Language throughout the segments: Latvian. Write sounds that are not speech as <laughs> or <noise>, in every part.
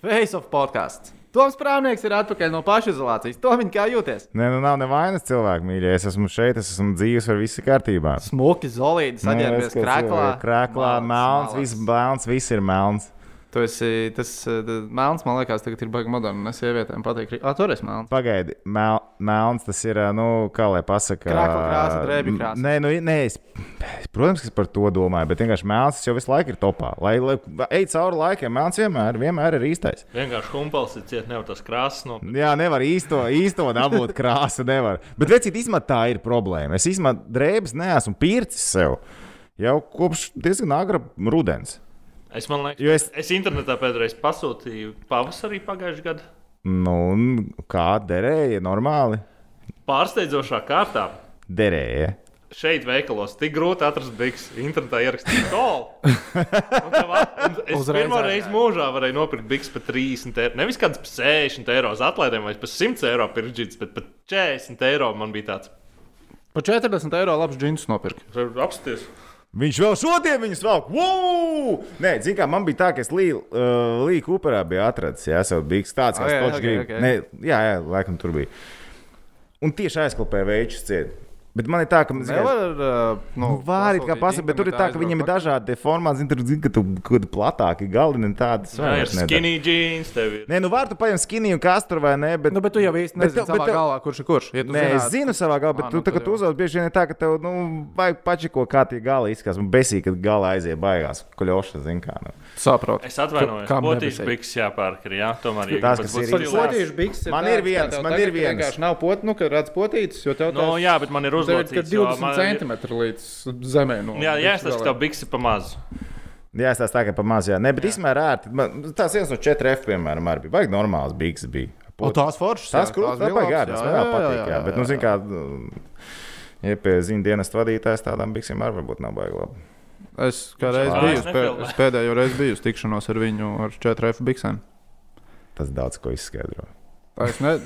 Face of podkāsts. Toms Prāvnieks ir atpakaļ no pašizolācijas. To viņa kā jūties? Nē, nu nav nevainas cilvēku mīļie. Es esmu šeit, es esmu dzīves, ar visu kārtībā. Smuki, zolīti, saģērbies krēklā. Krēklā, melns, viss melns, viss ir melns. Tu esi tas uh, melns, man liekas, tagad ir baigi moderns. Es sievietēm patīk. Ah, tur esi melns. Pagaidi, mel, melns tas ir, nu, kā lai pasakā. Krākla krāsa, drēbju krāsa. Nē, nu, nē, es, protams, ka es par to domāju, bet vienkārši melns jau visu laiku ir topā. Lai, lai ej cauri laikiem, melns vienmēr, vienmēr ir īstais. Vienkārši humpels ir ciet, nevar tas krāsas no. Jā, nevar īsto, īsto dabūt krāsu, nevar. Bet, vecīt, izmat tā ir problēma. Es izmat drēbes neesmu pircis sev jau kopš diezgan agra rudens. Es domāju, Jo es... es- internetā pēdējais pasūtīju pavasarī pagājušajā gadā. Nu, kā derēja, normāli Pārsteidzošā kārtā. derēja. Šeit veikalos tik grūti atrast bikses. Internetā ierakstīt <laughs> kolu. Es Uzreiz pirmo reizi mūžā varēju nopirkt bikses par 30 eiro. Nevis kāds par 60 eiro uz atlaidēm vai par 100 eiro pirksts, bet par 40 eiro man bija tāds. Par 40 eiro labs džins nopirkt. Apsties! Viņš vēl šodien viņus vēl. Wow! Nē, zini, kā man bija tā, ka es Līja uh, Cooperā biju atradzis. Jā, jau biju tāds, Ah, kas jā, točs ok, grib. ok. Nē, jā, jā, laikam tur bija. Un tieši aizklāpēja veidus ciet. Bet man ir tā, ka zini, kā- Nevar, uh, nu, Nu, ir kā pasakot, bet tur ir tā, ka viņiem ir dažādi formāti. Zini, tur zini, ka tu kaut kādi platāki galdi un tādas Jā, ir skinny jeans, tev ir. Nē, nu var tu paņemt skinny un kastru vai ne, bet, Nu, bet tu jau īsti Bet nezini tev- savā bet tev- galvā, kurš ir kurš. Ja tu Nē, es zinātu- zinu savā galā, bet Ā, tu nu, tagad tad jau. uzvelc bieži vien tā, ka tev, nu, vajag pačiko, kā tie gali izskatās. Man besī, kad gala aiziet baigās, kuļoša, zin kā. Nu. Saprotu. Es atvainojos, Kam potīšu bikses jāpērk. Jā, tomēr ir Tās, ir izcils. Potīšu bikses Man ir viens, kā man ir viens. Vienkārši nav pot, nu, kad redz potītas, jo tev Nu, jā, bet man ir jo 20 man- centimetri līdz zemē. No Jā, jā, bikšu tas tev bikses pa mazu. Jā, tas tā kā pa maz, jā. Nē, bet īstenībā ērti. Tās viens no 4F, piemēram, arī bija. Vajag normāls biks bija. O, tās foršas. Tas jā, krūtis, tā. Tas jā, man jā, patīk, jā, jā. jā, Bet, nu, jā. zin kā, ja pie ziņu dienas vadītājs tādām biksēm arī varbūt nav baigi labi. Es kādreiz biju, vairs uz pē- nefilmē. es pēdējo reizi biju uz tikšanos ar viņu ar 4F biksēm. Tas daudz ko izskaidro. Es ne...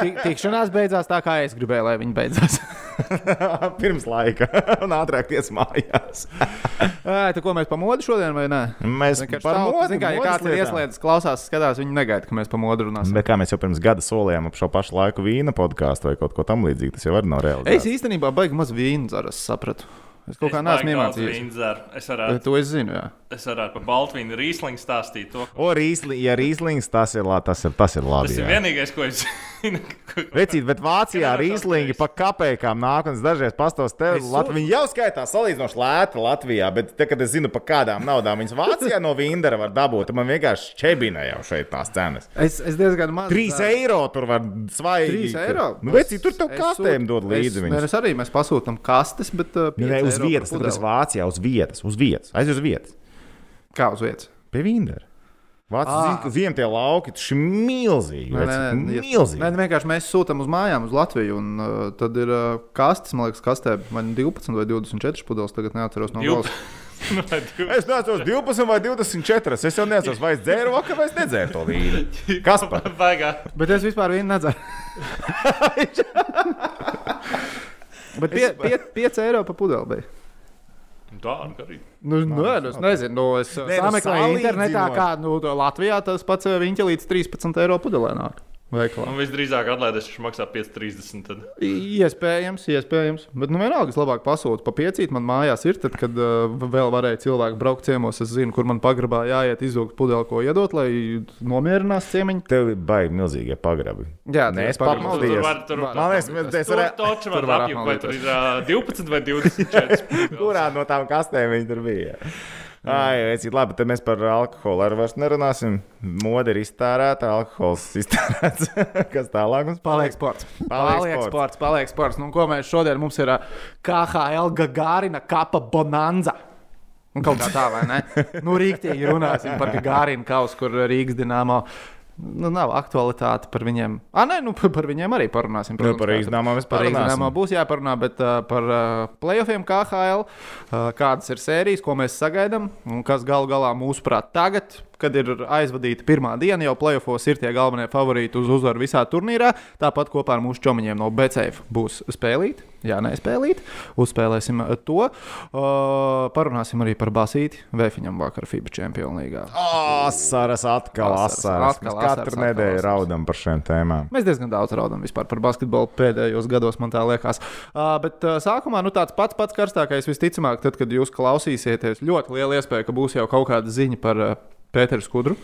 Tik- Tikšanās beidzās tā, kā es gribēju, lai viņi beidzās. <laughs> Pirms laika <laughs> un ātrāk tiec mājās. <laughs> Tā ko mēs pa modu šodien vai nē? Mēs zini kā, ja kāds ir ieslēdzis, klausās, skatās, viņi negaida, ka mēs pa modu runāsim. Bet kā mēs jau pirms gada solījām ap šo pašu laiku vīna podkāstu vai kaut ko tamlīdzīgu, tas jau arī nav Es reāls. īstenībā baigi maz vīnu es sapratu. Es kaut kā Es neesmu iemācījies. Es varētu, To es zinu, jā. es varētu par Baltvīnu rīslingu stāstīt. To. O, rīsli, ja rīslings, tas ir, tas ir, tas ir labi. Tas ir jā. vienīgais, ko es zinu. Vecīt, bet Vācijā saprast. pa kapekām nāk, un dažreiz pastos te Es Latviju. Viņi jau skaitās salīdzinoši lēti Latvijā, bet te, kad es zinu, pa kādām naudām viņas Vācijā no Vindera var dabūt, man vienkārši čebina jau šeit tās cenas. Es, es diezgan maz. 3 dzeru. eiro tur var svaigi. 3 eiro. Nu, vecīt, tur tev kastēm dod līdzi Es, viņus. mēs arī mēs pasūtām kastes, bet uh, Nē, uz vietas, tad es Vācijā uz vietas, uz vietas, aiz uz vietas. Kā uz vietas? Pie Vindera. Vācijā ka ziem tie lauki, tas ir milzīgi. Nē, nē, nē, milzīgi. Nē, vienkārši mēs sūtām uz mājām, uz Latviju. Un, uh, tad ir uh, kastes, man liekas, kastē man 12 vai 24 pudeles. Tagad neatceros no galvas. <laughs> Es neatceros 12 vai 24. Es jau neatceros, vai es dzēru vakar, vai es nedzēru to vīnu. <laughs> Kas par? <laughs> Baigā. Bet es vispār vienu nedzeru. Bet 5 eiro par pudeli bija. Dārgi arī. Nu, nē, nu, es nezinu, nu, es Nē, nu, sameklēju internetā, salīdzinot. kā nu, to Latvijā tas pats viņa līdz 13 eiro pudelē nāk. Veikalā. Un visdrīzāk atlaidēs, viņš maksā 5,30. Tad. Iespējams, iespējams. Bet, nu, vienalga, es labāk pasūtu pa piecīt. Man mājās ir, tad, kad uh, vēl varēja cilvēki braukt ciemos. Es zinu, kur man pagrabā jāiet izvilkt pudeli, ko iedot, lai nomierinās ciemiņu. Tev ir baigi milzīgie pagrabi. Jā, Nē, es var. Man liekas, varētu. taču tur var apjūt, vai tur ir ā, 12 vai 24. <laughs> Kurā no tām kastēm viņi tur bija? Ai, es labi, tad mēs par alkoholu arī vairs nerunāsim. Mode ir iztērēta, alkohols <laughs> iztērēts. Kas tālāk mums Paliek sports. Paliek Paliek sports. sports, paliek sports. Nu, ko mēs šodien mums ir KHL Gārina kapa bonanza. Un kaut kā tā, vai ne? <laughs> Nu, rīktīgi runāsim par Gārinu kausu, kur Rīgas dīnāmo. Nu, nav aktualitāte par viņiem. Ah, nē, nu, <laughs> par viņiem arī parunāsim. Nu, par Dīnamo mēs Par dīnāmo būs jāparunā, bet uh, par uh, playoffiem KHL, uh, kādas ir sērijas, ko mēs sagaidām un kas galu galā mūsuprāt tagad kad ir aizvadīta pirmā diena, jau playoffs ir tie galvenie favorīti uz uzvaru visā turnīrā. Tāpat kopā ar mūsu čomiņiem no BCF būs spēlīt. Jā, nespēlīt. Uzspēlēsim to. Uh, parunāsim arī par Basīti. Vēfiņam vakar FIBA League. Asaras atkal, Asaras, asaras. Mēs katru nedēļu raudam par šiem tēmām. Mēs diezgan daudz raudam vispār par basketbolu pēdējos gados, man tā liekas. Uh, bet uh, sākumā nu, tāds pats, pats karstākais visticamāk, tad, kad jūs klausīsieties, ļoti liela iespēja, ka būs jau kaut kāda ziņa par uh, Pēteru Skudru.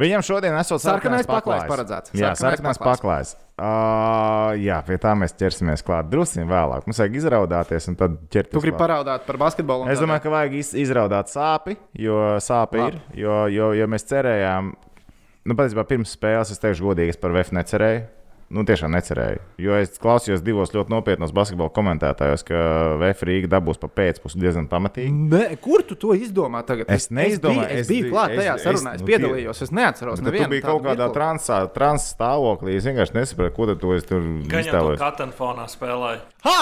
Viņam šodien esot Sarkanais paklājs paklājs paredzēts. Jā, Sarkanais paklājs. Uh, jā, pie tā mēs ķersimies klāt drusku vēlāk. Mums vajag izraudāties un tad ķerties. Tu gribi paraudāt par basketbolu? un Es domāju, ka vajag iz, izraudāt sāpi, jo sāpe Labi. ir. Jo, jo, jo mēs cerējām, nu, patiesībā pirms spēles es teikšu godīgi, es par VF necerēju. Nu, tiešām necerēju. Jo es klausījos divos ļoti nopietnos basketbola komentētājos, ka VF Rīga dabūs pa pēcpusdienu diezgan pamatīgi. Ne, kur tu to izdomā tagad? Es neizdomāju, Es biju, es es biju biju- klāt es- tajā es- sarunā, es nu, piedalījos. Es neatceros, Tu nevienu biji tādu kaut kādā mirkli. transā, trans stāvoklī. Es vienkārši nesaprotu, ko tad tu esi tur Gan jau to iztēlojies. katanfonā spēlēja. Ha!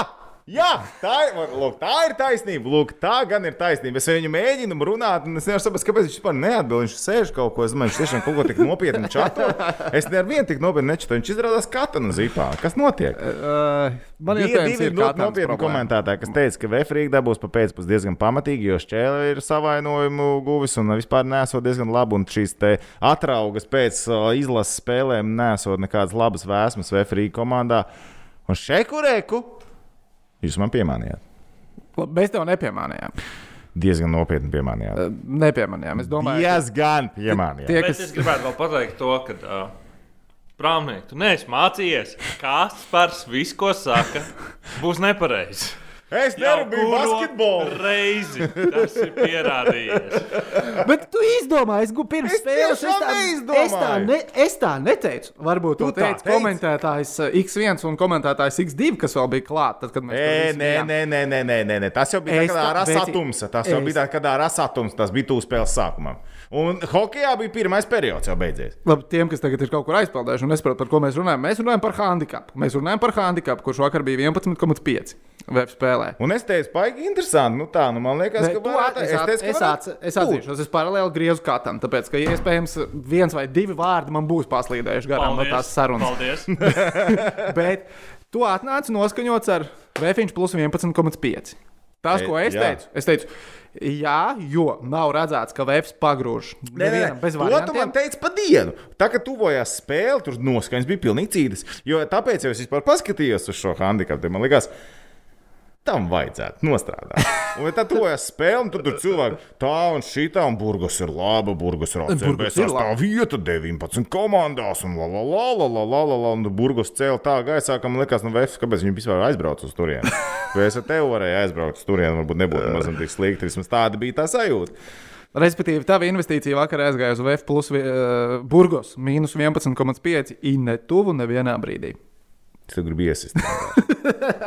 Jā, tā ir, lūk, tā ir taisnība. Lūk, tā gan ir taisnība. Es viņu mēģinu runāt, un es nevaru saprast, kāpēc viņš vispār neatbild. Viņš sēž kaut ko, es domāju, viņš tiešām kaut ko tik nopietni čato. Es nevienu tik nopietni nečatu. Viņš izrādās katana zipā. Kas notiek? Uh, man divi ir ļoti Katans nopietni komentētāji, kas teica, ka Vēfrīga dabūs pa pēcpusdienu diezgan pamatīgi, jo šķēle ir savainojumu guvis un vispār nesot diezgan labi. Un šīs atraugas pēc uh, izlases spēlēm nesot nekādas labas vēsmas Vēfrīga komandā. Un šekurēku jūs man piemānījāt. Labi, Mēs tev nepiemānījām. Diezgan nopietni piemānījāt. Uh, Nepiemānījām. Es domāju, ka Diezgan piemānījāt. tie, Bet kas es gribētu vēl pateikt to, ka. Uh, Prāmnieki, tu neesi mācījies, kas par visu, ko saka, būs nepareizi. Es nerunāju basketbolu. reizi tas ir pierādījies. <laughs> Bet tu izdomāji, es gluži pirms Es spēles. tiešām tā, neizdomāju. es, tā ne, es tā neteicu. Varbūt Tu to tā teica teici? komentētājs uh, X1 un komentētājs X2, kas vēl bija klāt. Tad, kad mēs visu nē, nē, nē, nē, nē, nē, nē. Tas jau bija Es tā- rasā Beci, tumsa. Tas jau es- bija tādā rasā tumsa. Tas bija tūs spēles sākumā. Un hokeja bija pirmais periods, jau beidzies. Labi, tiem, kas tagad ir kaut kur aizpeldējuši un nesaprot, par ko mēs runājam, mēs runājam par handikapu. Mēs runājam par handikapu, kurš vakar bija 11,5 VF spēlē. Un es teicu, baigi interesanti. Nu tā, nu man liekas, Bet ka tu varētu- at- Es, es at- teicu, ka es, varētu at- es atzīšos, es paralēli griezu katam, tāpēc, ka iespējams viens vai divi vārdi man būs paslīdējuši garām no tās sarunas. Paldies. <laughs> Bet tu atnāci noskaņots ar Vēfiņš plus 11,5. Tas, E, ko es jā. teicu, es teicu, jā, jo nav redzēts, ka Vēfs pagrūž. Nē, nē, bez To tu man variantiem. teici pa dienu. Tā kā tuvojās spēle, tur noskaņas bija pilnīgi cīdas. Jo tāpēc jau es vispār paskatījos uz šo handikapu. Man liekas, tam vajadzētu nostrādāt. Un tad tuvojas spēle, un tad tur cilvēki tā un šī tā, un Burgos ir laba, Burgos ir laba. sastāv vieta, 19 komandās, un la la la la la la la la, un Burgos cēlā tā gaisā, ka man liekas, nu, Vēfs, kāpēc viņi vispār aizbrauca uz turieni. <laughs> Vai es ar tevi varēju aizbraukt uz turieni, varbūt nebūtu mazam tik slikti, vismaz tāda bija tā sajūta. Respektīvi, tava investīcija vakar aizgāja uz VF plus uh, Burgos mīnus 11,5 in netuvu nevienā brīdī. Es tev gribu iesist. <laughs>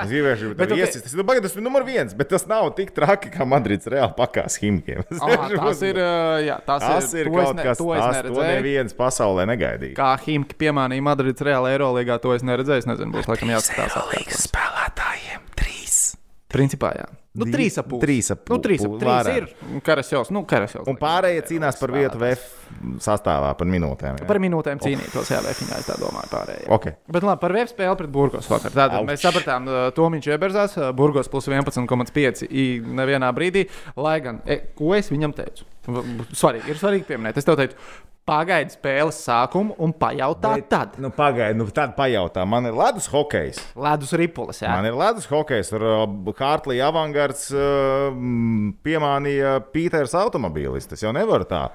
Es gribēju, Bet ka ok. tas ir. Pagaid, tas ir numur viens, bet tas nav tik traki, kā Madrids reāli pakās himkiem. <laughs> Tas ir, jā, tas Tas ir, ir to kaut ne- kas to tāds, ko neviens pasaulē negaidīja. Kā Himki piemānīja Madrids Reāla Eirolandā, to es neredzēju. Es nezinu, būs laikam jāskatās atkārtot. spēlētājiem trīs. Principā, jā. Nu, trīs ap pusi. trīs ap Nu, trīs ap pu- trīs vairāk. ir. Karasjos, nu, karasjos. Un pārējie cīnās par vietu VF sastāvā par minūtēm. jā? Par minūtēm cīnītos, jā, Vēfiņā, es tā domāju, pārējie. Ok. Bet labi, par VF spēli pret Burgos vakar. Tātad Auč. mēs sapratām, uh, Tomiņš ieberzās, uh, Burgos plus 11,5 i nevienā brīdī, lai gan, e, ko es viņam teicu? Svarīgi, ir svarīgi pieminēt. Es tev teicu, pagaidi spēles sākumu un pajautā Bet, tad. Nu, Pagaidiet, nu, tad pajautā. Man ir ledus hokejs. Ledus ripulis, jā. Man ir ledus hokejs, uh, Hartlija avangards uh, piemānīja Pīters automobīlis. Tas jau nevar tā.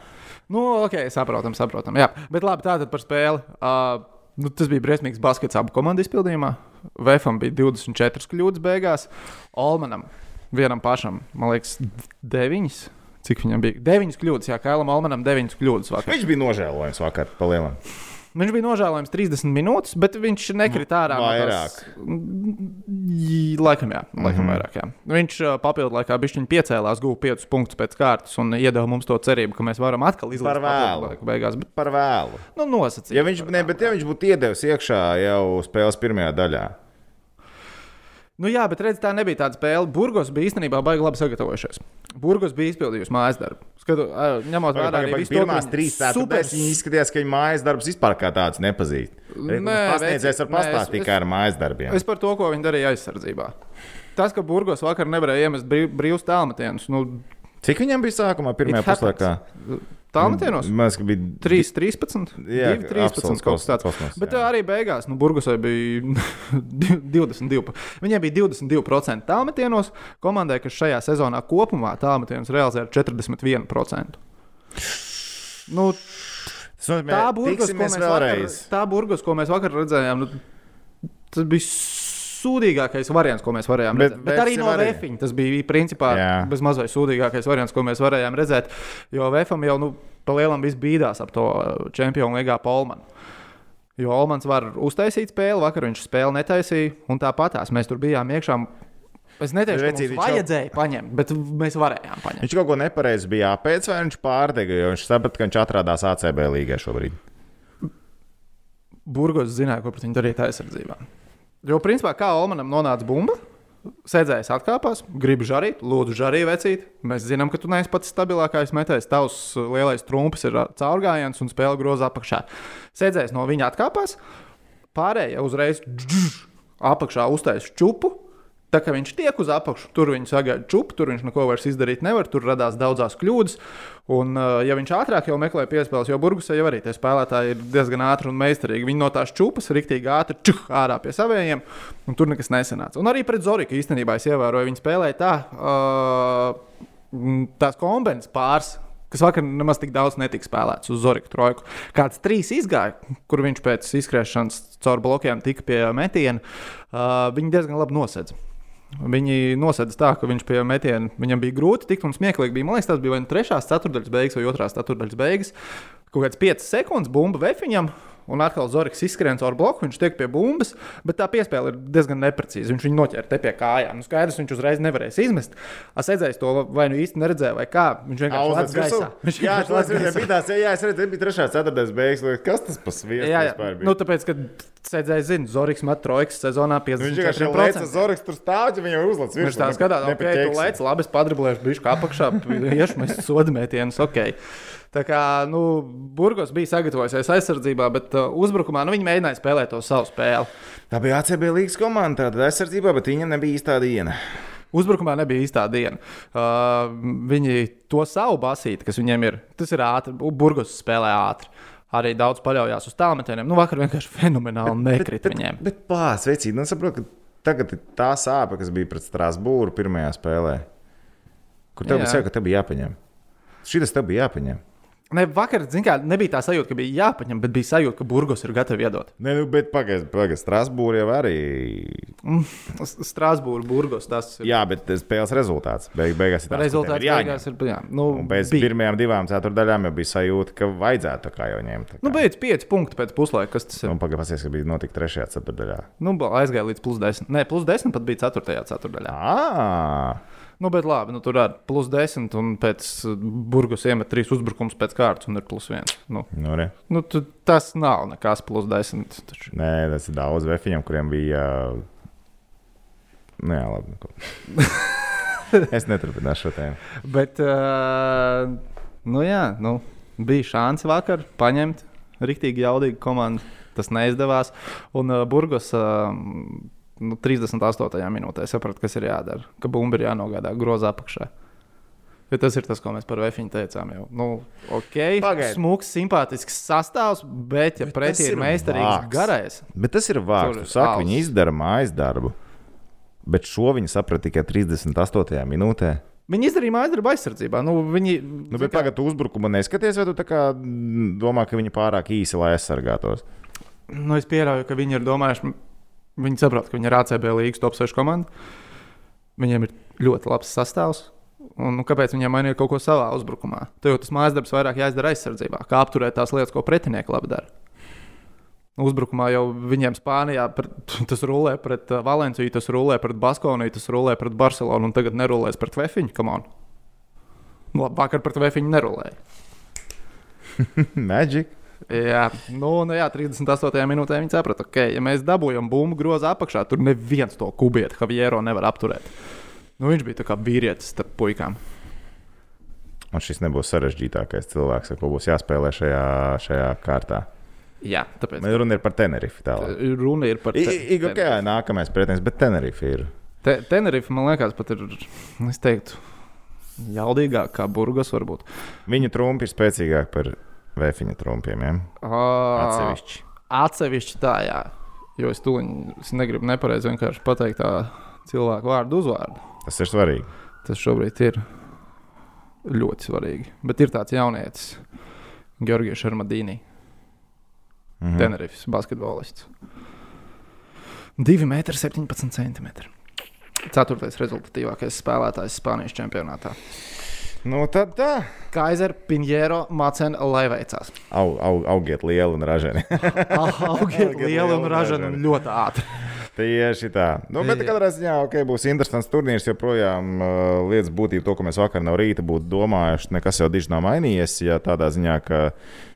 Nu, ok, saprotam, saprotam. Jā. Bet labi, tātad par spēli. Uh, nu, tas bija briesmīgs baskets abu komandu izpildījumā. Vēfam bija 24 kļūdas beigās, Olmanam vienam pašam, man liekas, 9. Cik viņam bija? 9 kļūdas, jā, Kailam Olmanam 9 kļūdas vakar. Viņš bija nožēlojams vakar, palielam. Viņš bija nožēlojams 30 minūtes, bet viņš nekrita ārā. no Vairāk. tās- J- Laikam, jā. Laikam mm -hmm. vairāk, jā. Viņš papildu laikā bišķiņ piecēlās, guva 5 punktus pēc kārtas un iedeva mums to cerību, ka mēs varam atkal izlaizt Par vēlu. beigās. Bet, Par vēlu. nu, nosacīt. Ja viņš, ne, bet, ja viņš būtu iedevis iekšā jau spēles pirmajā daļā, Nu, jā, bet redz, tā nebija tāda spēle. Burgos bija īstenībā baigi labi sagatavojušies. Burgos bija izpildījusi mājas darbu. Skatu, ņemot vērā arī visu to, Pirmās ka trīs viņi ceturtdaļas viņi izskatījās, ka viņa mājas darbs vispār kā tāds nepazīst. Nē, Pasniedzējs var pastāstīt tikai ar mājas darbiem. Es par to, ko viņi darīja aizsardzībā. Tas, ka Burgos vakar nevarēja iemest brīv, brīvus tālmetienus, nu, Cik viņam bija sākumā, happens. puslaikā? Tālmetienos? Liekas, ka bija 3, 13, Jā, 2, 13 absolūts kaut kas tāds. kosmos, Bet jā. arī beigās, nu, Burgosai bija <laughs> 22. Viņiem bija 22% tālmetienos. Komandai, kas šajā sezonā kopumā tālmetienos realizēja 41%. Nu, nozīmē, tā burgos, ko mēs vakar, vēlreiz. tā burgos, ko mēs vakar redzējām, nu, tas bija sūdīgākais variants, ko mēs varējām Bet redzēt. Bet, bet arī no. Vēfiņa tas bija principā Jā. bez mazliet sūdīgākais variants, ko mēs varējām redzēt. Jo Vēfam jau nu, pa lielam viss bīdās ap to čempionu līgā Polmanu. Jo Olmans var uztaisīt spēli, vakar viņš spēli netaisīja, un tāpatās mēs tur bijām iekšā. Es neteikšu, ka mums viņš jau- vajadzēja paņemt, bet mēs varējām paņemt. Viņš kaut ko nepareizi bija jāpēc, vai viņš pārdega, jo viņš saprata, ka viņš atrodas ACB līgā šobrīd. Burgos zināja, ko pret viņu darīt aizsardzībā. Jo, principā, kā Olmanam nonāca bumba, sēdzējis atkāpās, grib žarīt, lūdzu, žarīt, vecīt. Mēs zinām, ka tu neesi pats stabilākais metējs. Tavs uh, lielais trumpis ir ā, caurgājiens un spēle groza apakšā. Sēdzējis no viņa atkāpās, pārējie uzreiz dždž, apakšā uztaisīja čupu. Tā kā viņš tiek uz apakšu, tur viņš sagaida čupu, tur viņš neko vairs izdarīt nevar, tur radās daudzās kļūdas. Un, uh, ja viņš ātrāk jau meklē piespēles, jo Burgusē jau arī tie spēlētāji ir diezgan ātri un meistarīgi. Viņi no tās čupas riktīgi ātri čuh, ārā pie saviem, un tur nekas nesanāca. Un arī pret Zoriku īstenībā es ievēroju, viņi spēlēja tā, uh, tās kombinācijas pāris. Kas vakar nemaz tik daudz netika spēlēts uz Zorika trojku. Kāds trīs izgāja, kur viņš pēc izskriešanas caur blokiem tika pie metiena. Uh, viņi diezgan labi nosedz. Viņi nosēdz tā, ka viņš pie metiena viņam bija grūti tikt un smieklīgi. Bija, man liekas, tas bija vai nu trešās ceturdaļas beigas vai otrās ceturdaļas beigas. Kaut kāds 5 sekundes bumba vefiņam. Un atkal Zorgs izskrien caur bloku, viņš tiek pie bumbas, bet tā piespēle ir diezgan neprecīza. Viņš viņu noķēra te pie kājām. Nu, skaidrs, viņš uzreiz nevarēs izmest. Es redzēju to, vai nu īsti neredzēju, vai kā. Viņš vienkārši lec gaisā. Viņš Jā, tas bija bijis. Jā, es redzēju, bija trešā ceturtdienas beigas. Kas tas par sviestu Jā, jā. Nu, tāpēc, kad sēdzēja, zina, Zorgs met trojkas sezonā Viņš vienkārši lēca 54%. Zorgs tur stāv, viņam uzlec Viņš tā skatās, ok, tu lec, labi, es padriblēšu, bišķi kā apakšā, <laughs> iešu mēs sodamētienus, ok. Tā kā, nu, Burgos bija sagatavojusies aizsardzībā, bet uh, uzbrukumā nu, viņi mēģināja spēlēt to savu spēli. Tā bija ACB līnijas komanda, tāda aizsardzībā, bet viņam nebija īstā diena. Uzbrukumā nebija īstā diena. Uh, viņi to savu basīti, kas viņiem ir, tas ir ātri. Burgos spēlē ātri. Arī daudz paļaujas uz tālmetieniem. Nu, vakar vienkārši <laughs> fenomenāli nekrita viņiem. Bet pās, vecīt, nu saprot, ka tagad ir tā sāpe, kas bija pret Strasbūru pirmajā spēlē. Kur tev bija jāpaņem? Šis tev bija jāpaņem. Ne, vakar, zin kā, nebija tā sajūta, ka bija jāpaņem, bet bija sajūta, ka Burgos ir gatavi iedot. Nē, nu, bet pagaidi, pagaidi, Strasbūrā jau arī. Strasbūra, Burgos, tas ir. Jā, bet tas spēles rezultāts. Beig, beigās ir Rezultāts ir beigās ir. Jā, nu, Un pēc bija. pirmajām divām ceturdaļām jau bija sajūta, ka vajadzētu kā jau ņemt. tā kā. Nu, beidz 5 punkti pēc puslaika. Kas tas ir? Un pagaidi, pasies, ka bija notika trešajā ceturdaļā. Nu, aizgāja līdz plus 10. Nē, plus 10 pat bija 4. ceturdaļā. Ah! Nu, bet labi, nu, tur ir plus 10 un pēc uh, Burgos iemet 3 uzbrukums pēc kārtas un ir plus 1. Nu, Nu, re. nu, tu, tas nav nekas plus 10. Taču. Nē, tas ir daudz vefiņiem, kuriem bija. Nu, jā, labi. neko. <laughs> es neturpināšu šo tēmu. Bet, uh, nu, jā, nu, bija šāds vakar paņemt rīktīgi jaudīgu komandu. Tas neizdevās. Un uh, Burgos uh, nu, 38. minūtē saprata, kas ir jādara. Ka bumba ir jānogādā grozā apakšā. Jo tas ir tas, ko mēs par Vēfiņu teicām. Jau. Nu, ok, Pagaid. smūgs, simpātisks sastāvs, bet, ja Bet pretī ir meistarīgs, garais, Bet tas ir vārds. Tu saki, viņi izdara mājas darbu. Bet šo viņi saprata tikai 38. minūtē. viņi izdarīja mājas darbu aizsardzībā. Nu, viņi, Nu, bet tagad tu uzbrukumu neskaties, vai tu kā domā, ka viņi pārāk īsi, lai aizsargātos? Nu, es pieļauju, ka viņi ir domājuši, viņi saprot, ka viņi ir ACB līnijas top 6 komanda. Viņiem ir ļoti labs sastāvs. Un, nu, kāpēc viņiem mainīt kaut ko savā uzbrukumā? Tev jau tas mājas darbs vairāk jāizdara aizsardzībā, kā apturēt tās lietas, ko pretinieki labi dara. Uzbrukumā jau viņiem Spānijā <laughs> pret, tas rulē pret Valenciju, tas rulē pret Baskoniju, tas rulē pret Barcelonu, un tagad nerulēs pret Vēfiņu. Nu, labi, vakar pret Vēfiņu nerulēja. <laughs> Magic. Jā, nu, nu jā, 38. minūtē viņi saprata, ka, ja mēs dabūjam bumbu grozu apakšā, tur neviens to kubieti Javiero nevar apturēt. Nu, viņš bija tā kā vīrietis starp puikām. Un šis nebūs sarežģītākais cilvēks, ar ko būs jāspēlē šajā, šajā kārtā. Jā, tāpēc Man runa ir par Tenerife. runa ir par Igo, jā, nākamais pretinieks, bet Tenerife ir. Te, Tenerife, man liekas, pat ir, es teiktu, jaudīgāk kā Burgos varbūt. Viņa trumpi ir spēcīgāki par Vēfiņa trumpiem. Ja? Atsevišķi. Atsevišķi tā, jā. Jo es to es negribu nepareizi vienkārši pateikt tā cilvēku vārdu uzvārdu. Tas ir svarīgi. Tas šobrīd ir ļoti svarīgi. Bet ir tāds jaunietis, Georgijs Šarmadīni, Mhm. Tenerifes basketbolists. 2,17 m. Ceturtais rezultatīvākais spēlētājs Spānijas čempionātā. Nu, tad tā. Kaiser, Pinjero, Macena, lai veicās. Au, au, augiet lieli un raženi. <laughs> Augiet lieli un ražani un ļoti ātri. Tieši tā. Nu, bet katrā ziņā okay, būs interesants turnīrs. Joprojām uh, lietas būtība, to, ko mēs vakar no rīta būtu domājuši, nekas jau diži nav mainījies. Ja tādā ziņā, ka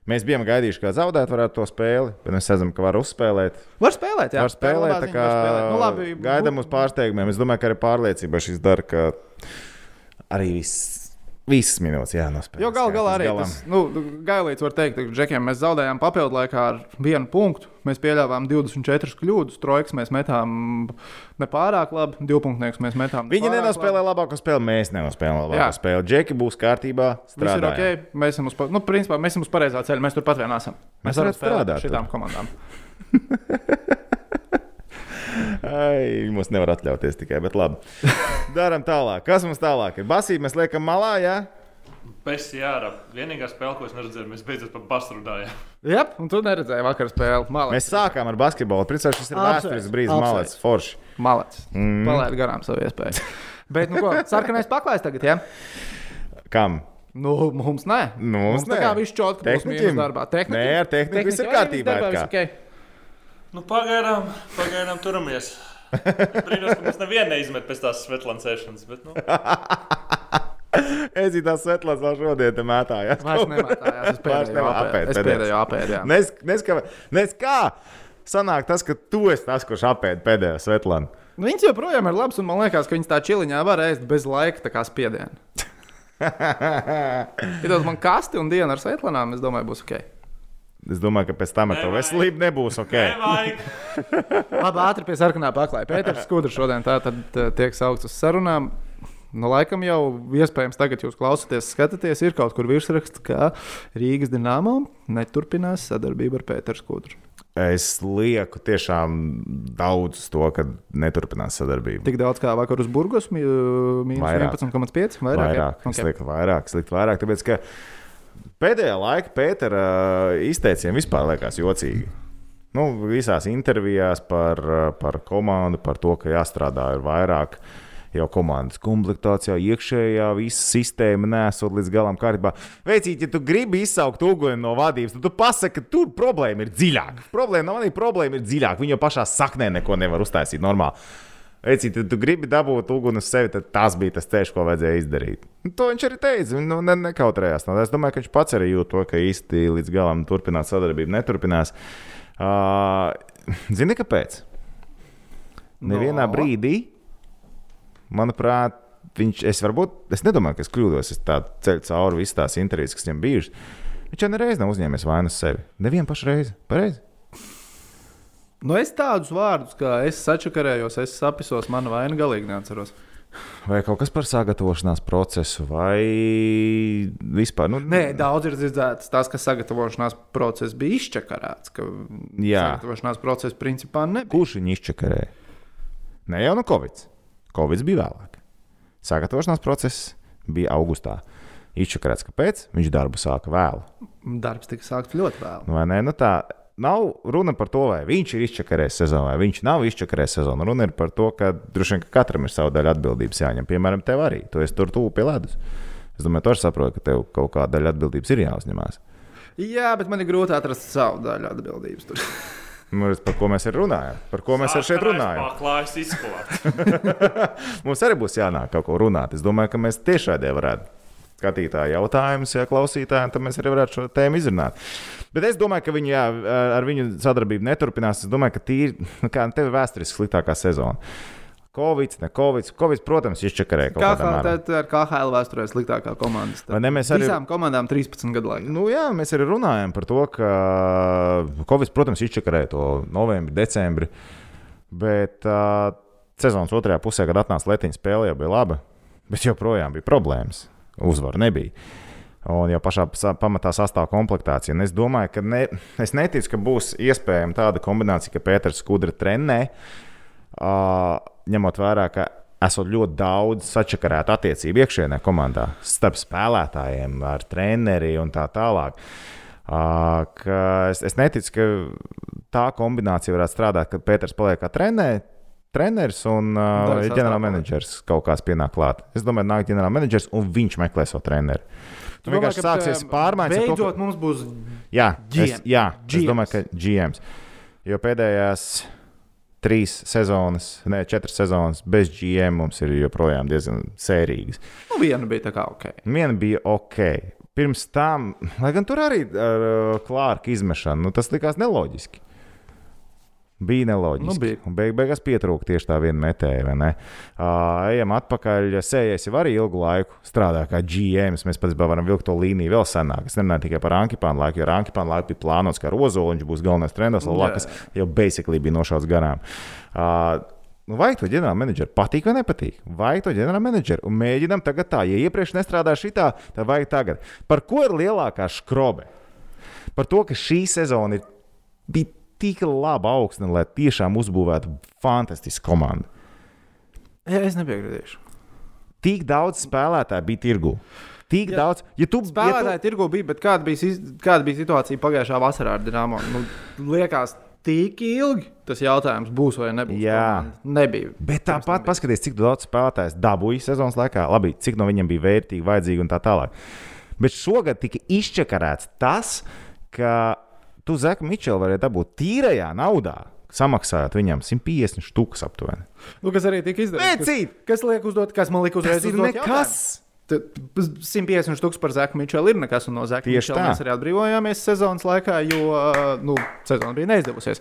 mēs bijām gaidījuši, ka zaudēt varētu to spēli, bet mēs redzam, ka var uzspēlēt. Var spēlēt, jā. var spēlēt, tā ziņa, kā var spēlēt. Nu, labi, gaidām uz pārsteigumiem. Es domāju, ka arī pārliecība šis dara, ka arī viss. Visas minūtes jānospēlē. Jo gal galā arī tas, nu, Gailīts var teikt, ka Džekiem mēs zaudējām papildu laikā ar vienu punktu. Mēs pieļāvām 24 kļūdas, trojkas mēs metām nepārāk labi, divpunktnieks mēs metām. Viņi nepārāk nenospēlē labi. labāko spēli, mēs nenospēlējam labāko Jā. spēli. Džeki būs kārtībā, Viss ir strādājam. ok, mēs esam uz, nu, principā, mēs esam uz pareizā ceļa, mēs turpat vien esam. Mēs Mēs varam strādāt ar šitām komandām. <laughs> Ai, mums nevar atļauties tikai, bet labi. Darām tālāk. Kas mums tālāk ir? Basība mēs liekam malā, jā? Pēc jārā. Vienīgā spēle, ko es neredzēju, mēs beidzot par pastrudājām. Jā, un tu neredzēji vakar spēli. Malets. Mēs sākām ar basketbolu. Principā šis ir vēsturisks brīdis, malets, forši. Malets. Mm. Palaid garām savu iespēju. Bet, nu, ko, sarkanais paklājs tagad, jā? Kam? Nu, mums nē. Nu, mums tā nē. kā viss čotki būs Tehniķim? mīnus darbā. Tehniķim? Nē, ar tehniku viss ir kārtībā, kā. ok. Nu, pagaidām, pagaidām turamies. Brīnos, ka mums neviena neizmet pēc tās svetlānas ēšanas. Bet, nu, <laughs> Es domāju, tas Svetlāns vēl šodien te mētājās. Vairs nematājās. Es <laughs> pēdējo nemā- apēdu. apēd Es pēdējo apēdu, jā. Nes, nes, kā, nes kā sanāk tas, ka tu esi tas, kurš apēd pēdējo Svetlānu? Nu, Viņas joprojām ir labas, un man liekas, ka viņas tā čiliņā var ēst bez laika, kā spiediena. <laughs> Iedod man kasti un dienu ar svetlānām, es domāju, būs ok. Es domāju, ka pēc tam ar to veselību nebūs ok. <laughs> Labi, ātri pie sarkanā paklāja. Pēters Skudrs šodien tā tad tiek saukts uz sarunām. Nu, laikam jau iespējams tagad jūs klausāties, skatāties, ir kaut kur virsraksts, ka Rīgas dīnāmo neturpinās sadarbību ar Pēteru Skudru. Es lieku tiešām daudz to, ka neturpinās sadarbību. Tik daudz kā vakar uz Burgos, mīnus Vairāk. 11,5 Vairāk, vairāk. es Okay. lieku vairāk, es lieku vairāk, tāpēc ka pēdējā laikā Pētera izteicieni vispār liekas jocīgi. Nu, visās intervijās par, par komandu, par to, ka jāstrādā ir vairāk. Jau komandas komplektācijā, iekšējā visa sistēma nesot līdz galam kārtībā. Veicīt, ja tu gribi izsaukt uguni no vadības, tad tu pasaki, ka tur problēma ir dziļāka. Problēma nav arī problēma ir dziļāka. Viņa jau pašā saknē neko nevar uztaisīt normāli. Veicīt, ja tu gribi dabūt uguni uz sevi, tad tas bija tas ceļš, ko vajadzēja izdarīt. Un To viņš arī teica. Nu, ne, nekautrējās. No. Es domāju, ka viņš pats arī jūt to, ka īsti līdz galam turpināt sadarbību neturpinās. Uh, Zini, kāpēc? Nevienā No. brīdī, manuprāt, viņš, es varbūt, es nedomāju, ka es kļūdos, es tādu ceļu cauri visām tās intervijas, kas viņam bijušas. Viņš jau nereiz nav uzņēmis vainu uz sevi. Nevienu pašu reizi. Pareizi. Nu, es tādus vārdus, kā es sačakarējos, es sapisos, mana vaina galīgi neatceros. Vai kaut kas par sagatavošanās procesu, vai vispār? Nu, Nē, daudz ir dzirdēts tas, ka sagatavošanās process bija izčakarēts. Ka Jā. sagatavošanās process principā nebija. Kurš viņu izčakarēja? Ne jau no Covid. Covid bija vēlāk. Sagatavošanās process bija augustā. Izčakarēts, kāpēc? Viņš darbu sāka vēlu. Darbs tika sākts ļoti vēl. Nu, vai ne? Nu, tā nav runa par to, vai viņš ir izčakarējis sezonu, vai viņš nav izčakarējis sezonu. Runa ir par to, ka droši vien ka katram ir sava daļa atbildības jāņem. Piemēram, tev arī. Tu esi tur tuvu pie ledus. Es domāju, tu arī saproti, ka tev kaut kāda daļa atbildības ir jāuzņemās. Jā, bet man ir grūti atrast savu daļu atbildības. Tur. <laughs> Nu, par ko mēs runājam? Par ko mēs ar šeit runājam? Paklājas izklāt. <laughs> Mums arī būs jānāk kaut ko runāt. Es domāju, ka mēs tiešādē varētu skatītāju jautājumus, ja klausītājiem, tad mēs arī varētu šo tēmu izrunāt. Bet es domāju, ka viņi jā, ar viņu sadarbību neturpinās. Es domāju, ka tīri, nu kā tev ir vēsturiski sliktākā sezona. Covid, ne Covid. Covid, protams, izčakarēja kaut kādā mērā. tā ir KHL vēsturē sliktākā komanda. Vai ne, mēs arī- Visām komandām 13 gadu laikā. Nu, jā, mēs arī runājam par to, ka Covid, protams, izčakarēja to novembri, decembri. Bet uh, sezonas otrajā pusē, kad atnāca Latvijas spēle, jau bija laba. Bet joprojām bija problēmas. Uzvaru nebija. Un jau pašā pamatā sastāv komplektācija. Un es domāju, ka ne, es neticu, ka būs iespējama tāda kombinācija, ka Pēters Skudra trenē, uh, ņemot vērā, ka esot ļoti daudz sačakarētu attiecību iekšienē komandā starp spēlētājiem, ar treneri un tā tālāk. Uh, ka es, es neticu, ka tā kombinācija varētu strādāt, kad Pēters paliek kā treneris. Treneris un uh, ģenerālmenedžers kaut kāds pienāk klāt. Es domāju, nāk ģenerālmenedžers un viņš meklē savu treneru. Tu vienkārši sāksies pārmaiņas. ar to, ka- Beidzot, mums būs Jā, es, GM. jā es GMs. domāju, ka GMs. Jo pēdējās trīs sezonas, ne četras sezonas bez GM mums ir joprojām diezgan sērīgas. nu, viena bija tā kā ok. Viena bija ok. Pirms tam, lai gan tur arī ar uh, Klārka izmešanu, nu, tas likās neloģiski. Bija neloģiski. Nu, bija. Beig, beigās pietrūka tieši tā viena metēja. Uh, ejam atpakaļ. Sējais jau arī ilgu laiku strādā kā GMs. Mēs pats varam vilkt to līniju vēl senāk. Es nerunāju tikai par Ankipānu laiku, jo ar Ankipānu laiku bija plānots, ka Rozoliņš būs galvenais treneris. Lakas jau basically bija nošauts garām. Uh, vai to ģenerālmenedžeru patīk vai nepatīk? Vai to ģenerālmenedžeru? Un mēģinām tagad tā, ja iepriekš nestrādāja šitā, tad vajag tagad. Par ko ir lielākā skrobe? Par to, ka šī sezona ir, bija tik laba augsne, lai tiešām uzbūvētu fantastisku komandu. Jā, es nepiekritīšu. Tik daudz spēlētāju bija tirgu. Tik Jā. daudz, ja tu Spēlētāji tirgu bija, bet kāda bija, kāda bija situācija pagājušā vasarā ar Dienāmo? Nu, liekas, tik ilgi tas jautājums būs vai nebūs. Jā. Nebija. Bet tāpat paskatieties, cik daudz spēlētājs dabūja sezonas laikā. Labi, cik no viņiem bija vērtīgi, vajadzīgi un tā tālāk. Bet šogad tika izčakarēts tas, ka tu Zeku Mičelu varēji dabūt tīrajā naudā, samaksājot viņam 150 štukas aptuveni. Nu, kas arī tika izdarīts? Kas, kas liek uzdot, kas man lika uzreiz Tas ir nekas! jautājumu? Tad 150 stūks par Zeku Mičelu ir nekas, un no Tieši Mičela mēs arī atbrīvojāmies sezonas laikā, jo nu, sezona bija neizdevusies.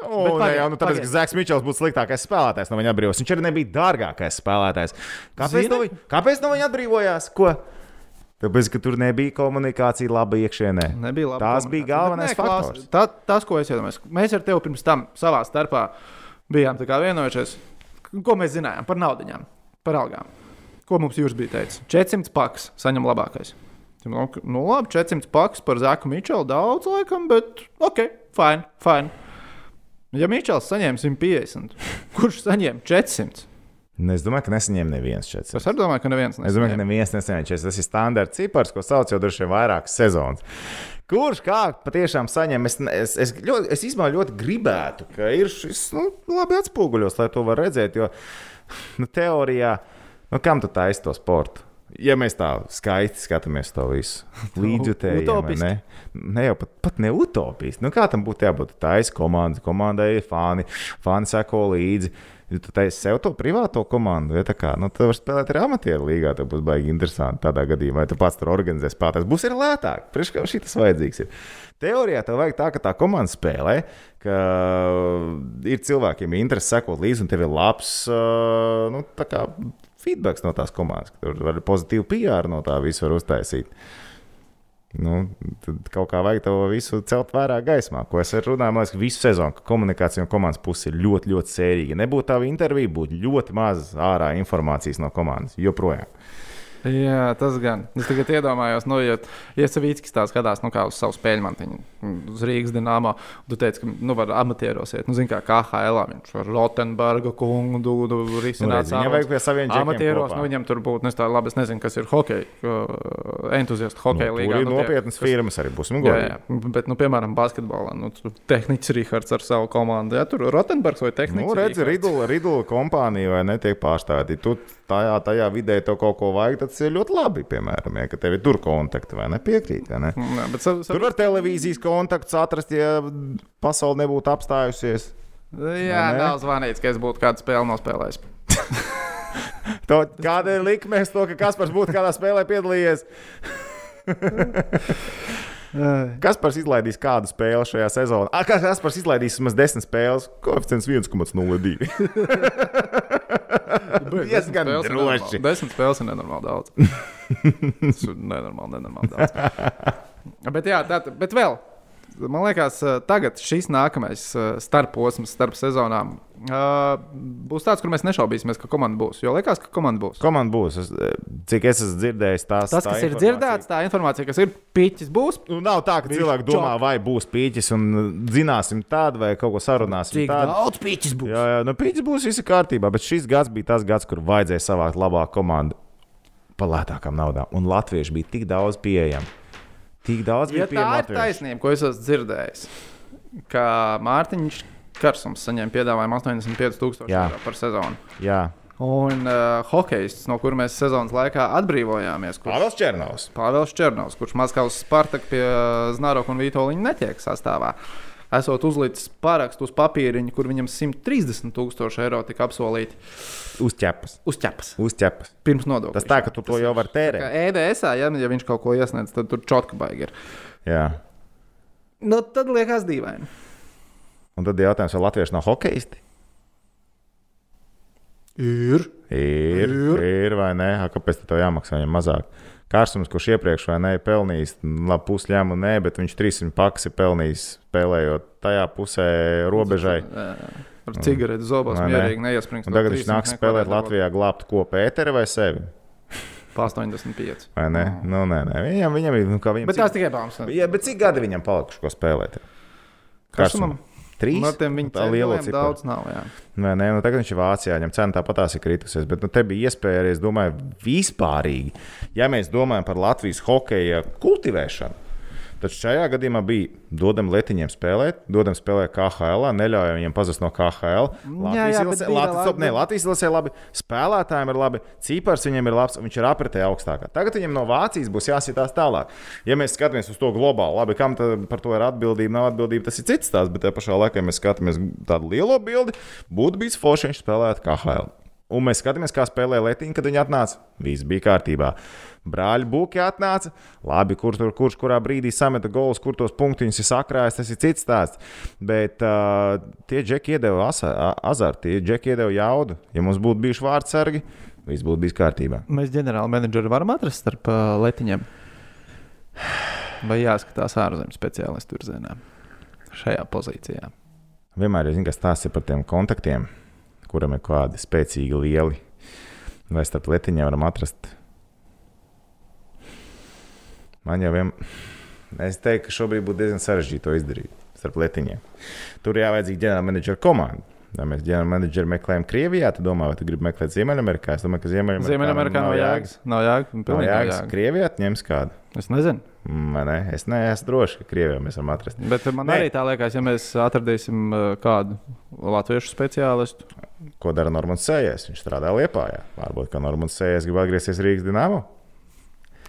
Nu, Bet ne, jau, nu, tāpēc, pagaid. ka Zeks Mičels būtu sliktākais spēlētājs no viņa atbrīvojās. Viņš arī nebija dārgākais spēlētājs. Kāpēc, Zini? no viņa, kāpēc no viņa atbrīvojās? Ko? Tāpēc, ka tur nebija komunikācija laba iekšienē. Nebija labi. Tās bija galvenais faktors. Tā, tas, ko es iedomājos, mēs ar tevi pirms tam savā starpā bijām vienojušies, ko mēs zinājām par naudaiņām, par algām. Ko mums jūs bija teicis? 400 paks saņem labākais. Nu, nu labi, 400 paks par Zaku Mičelu daudz laikam, bet ok, fine, fine. Ja Mičels saņēma 150, kurš saņēma 400? Nu, Es domāju, ka nesaņēma neviens šeit. Es arī domāju, ka neviens Es domāju, ka nesaņēma. neviens nesaņēma šeit. Tas ir standarts cipars, ko sauc jau droši vien vairākas sezonas. Kurš kā patiešām saņem? Es, es, es, ļoti, es īstenībā ļoti gribētu, ka ir šis nu, labi atspoguļos, lai to var redzēt. Jo nu, teorijā, nu, kam tu taisi to sportu? Ja mēs tā skaisti skatāmies to visu <laughs> līdzjutēji, ne, ne jau pat, pat ne utopiski. Nu, kā tam būtu jābūt? Tā ir komanda, komandai ir fani, fani seko līdzi. Ja tu taisi sev to privāto komandu, ja tā kā, nu, tad var spēlēt arī amatieru līgā. Tas būs baigi interesanti tādā gadījumā, ja tu pats tur organizē spēlētājs. Būs arī lētāk. Priekš kā šī tas vajadzīgs ir. Teorijā tev vajag tā, ka tā komanda spēlē, ka ir cilvēkiem interesi sekot līdzi, un tev ir labs uh, nu, tā kā feedback no tās komandas. ka Tur var pozitīvu PR no tā visu uztaisīt. Nu, tad kaut kā vajag to visu celt vērā gaismā, ko es arī runāju. Man liekas, ka visu sezonu ka komunikācija no komandas puses ir ļoti, ļoti sērīga. Nebūtu tā intervija, būtu ļoti maz ārā informācijas no komandas. Joprojām. Jā, tas gan. Es tagad iedomājos, nu, ja, ja Savīckis tā skatās nu, kā uz savu spēļu mantiņu, uz Rīgas dīnāmā, tu teici, ka nu, var amatieros iet. Nu, zini, kā KHL, viņš var Rotenberga kungu du, du, Nu, risināt. redz, viņam vajag pie saviem džekiem Amatieros, nu, viņam tur būtu, es tā labi, es nezinu, kas ir hokeja, entuziastu hokeja Nu, līgā. tur ir nu, nopietnas kas- firmas arī. Būsim Jā, godīgi. jā, bet, nu, piemēram, basketbolā, nu, tehnicis Rihards ar savu komandu. Jā, tur Rotenbergs vai tehnicis. Nu, redzi, Ridula, kompānija vai netiek pārstāvēta. Ja tu tajā, tajā vidē to kaut ko vajag, tad tas ir ļoti labi. Piemēram, ja, ka tev ir tur kontakti vai nepiekrīt. Vai ne? Jā, bet, sa, sa, Tur var televīzijas kontaktus atrast, ja pasaule nebūtu apstājusies. jā, ne? nav zvanīts, ka es būtu kādu spēli nospēlējis. <laughs> To, kāda ir likme to, ka Kaspars būtu kādā spēlē piedalījies? <laughs> Kaspars izlaidīs kādu spēli šajā sezonā. Kā Kaspars izlaidīs vismaz desmit spēles, koeficients 1,02. <laughs> <laughs> Diezgan droši. Desmit spēles ir nenormāli daudz. <laughs> Tas ir nenormāli, nenormāli daudz. <laughs> bet, jā, tā, bet vēl. Man liekas, eh, tagad šis nākamais eh, starposms starp sezonām uh, būs tāds, kur mēs nešaubīsimies, ka komanda būs. Jo liekas, ka komanda būs. Komanda būs. Es, cik es esmu dzirdējis, tās Tas, tā kas ir dzirdēts, tā informācija, kas ir piķis, būs. Nu, nav tā, ka cilvēki domā, čok. vai būs pīķis un zināsim tādu vai kaut ko sarunāsim. Cik tādu. daudz piķis būs? Jā, jā, nu pīķis būs viss kārtībā, bet šis gads bija tas gads, kur vajadzēja savākt labāku komandu par lētākām naudām. Un latvieši bija tik daudz pieejami. Tik daudz Ja bija tā pieejami. ir latvieši. taisnība, ko es esmu dzirdējis, ka Mārtiņš Karsums saņēma piedāvājumu 85,000 Jā. eiro par sezonu. Jā, Un uh, hokejists, no kura mēs sezonas laikā atbrīvojāmies, kurš Pāvils Černovs. Pāvils Černovs, kurš Maskavas Spartak pie Znaroka un Vitoļņa netiek sastāvā. Esot uzlicis parakstu uz papīriņa, kur viņam 130 tūkstoši eiro tika apsolīti Uzķepas. uz ķepas Uzķepas. pirms nodokļu. Tas tā, ka tu to jau vari tērēt. EDS, ja, ja viņš kaut ko iesniedz, tad tur čotka baigi ir. Jā. Nu, tad liekas dīvaini. Un tad jautājums, vai latvieši nav hokeisti? Ir. Ir, Ir. ir vai nē, A, kāpēc tev jāmaksā viņam mazāk? Kārsums, kurš iepriekš vai nē, pelnījis labu pusļāmu, nē, bet viņš 300 pakas ir pelnījis spēlējot tajā pusē robežai. Ar Vai ne? mierīgi neiesprings. Un tagad viņš nāk spēlēt Latvijā, glābt ko Pēteri vai sevi. Pa 85. Vai ne? Nu, nē, nē. Viņam, viņam ir, nu, viņam Bet tās tikai baumas. Jā, bet cik gadi viņam palikuši, ko spēlēt? Karsumam? Trīs. No tiem viņa Tā liela ceļiem cipara. daudz nav. Jā. Nē, nē, nu tagad viņš ir Vācijā. Viņam cena tāpat tās ir kritusies. Bet nu, te bija iespēja arī, es domāju, vispārīgi. Ja mēs domājam par Latvijas hokeja kultivēšanu, tad šajā gadījumā bija dodam letiņiem spēlēt, dodam spēlēt KHL, neļaujam viņiem pazust no KHL. Latvijas izlasē- Latvijas, labi. Latvijas izlasē labi, spēlētājiem ir labi, cipars viņiem ir labs, un viņš ir apritē augstākā. Tagad viņam no Vācijas būs jāsitās tālāk. Ja mēs skatāmies uz to globāli, labi, kam par to ir atbildība, nav atbildība, tas ir cits stāsts, bet tajā pašā laikā, ja mēs skatāmies tādu lielo bildi, būtu bijis forši, ja viņš spēlētu KHL. Un mēs skatāmies, kā spēlē Latvija, kad viņi atnāca. Viss bija kārtībā. Brāļi Buki atnāca. Labi, kur tur, kurš kurā brīdī sameta gols, kur tos punktus ir sakrājis, tas ir cits stāsts. Bet uh, tie džeki iedeva azartu, tie džeki iedeva jaudu. Ja mums būtu bijuši vārdsargi, viss būtu bijis kārtībā. Mēs ģenerāli menedžeri varam atrast starp uh, letiņiem. Vai jāskatās ārzemju speciālistu virzienā šajā pozīcijā? Vienmēr ir zināms, kas tās ir par tiem kontaktiem, kuram ir kādi spēcīgi lieli. Vai starp letiņiem varam atrast? Man jau vienmēr. Es teiktu, ka šobrīd būtu diezgan sarežģīti to izdarīt starp letiņiem. Tur jāvajadzīga ģenerāla menedžera komanda. Ja mēs ģenerāla menedžeru meklējam Krievijā, tad domā, vai tu gribi meklēt Ziemeļamerikā? Es domāju, ka Ziemeļamerikā, Ziemeļamerikā nav jēgas. Nav jēgas. Nav pilnīgi nav jēgas. jēgas. Krievijā ņems kādu. Es nezinu. Mm, vai ne? Es neesmu drošs, ka Krievijā mēs varam atrast. Bet man. Nē. arī tā liekas, ja mēs atradīsim uh, kādu latviešu speciālistu. Ko dara Normans Sējers? Viņš strādā Lietpājā. Varbūt, ka Normans Sējers grib atgriezties Rīgas dīnāmā.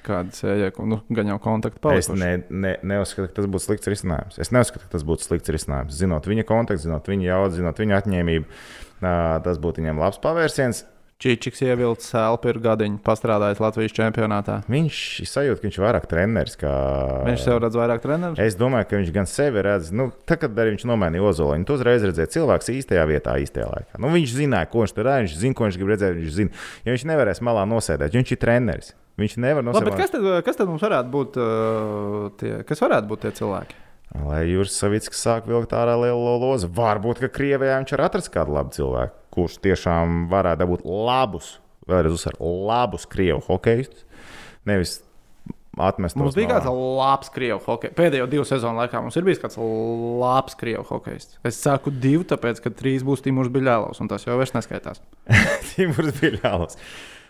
Kāda sēja, nu, gan jau kontaktu Es palikuši. ne, ne, neuzskatu, ka tas būtu slikts risinājums. Es neuzskatu, ka tas būtu slikts risinājums. Zinot viņa kontaktu, zinot viņa jaudu, zinot viņa atņēmību, tas būtu viņam labs pavērsiens. Čīčiks ievilcis elpu ir gadiņu, pastrādājis Latvijas čempionātā. Viņš ir sajūta, ka viņš ir vairāk treneris. Kā... Viņš sev redz vairāk treneru. Es domāju, ka viņš gan sevi redz, nu, tā, kad arī viņš nomainīja ozoliņu. Tu uzreiz redzēji cilvēks īstajā vietā, īstajā laikā. Nu, viņš zināja, ko viņš tur dara, viņš zina, ko viņš grib redzēt. Viņš zina, ja viņš nevarēs malā nosēdēt, jo viņš ir treneris. Viņš nevar Labi, bet nosēdēt. kas tad, kas tad mums varētu būt? Uh, tie, kas varētu būt tie cilvēki? Lai Juris Savickis sāk vilkt ārā lielo lozi. Varbūt, ka Krievijā viņš ir atrasts kādu labu cilvēku, kurš tiešām varētu dabūt labus, vēlreiz uzsver, labus krievu hokeistus. Nevis atmest Mums bija kāds labs krievu hockey. Pēdējo divu sezonu laikā mums ir bijis kāds labs krievu hokejists. Es saku divu, tāpēc, ka trīs būs Timurs Biļālovs, un tas jau vairs neskaitās. <laughs> Timurs bija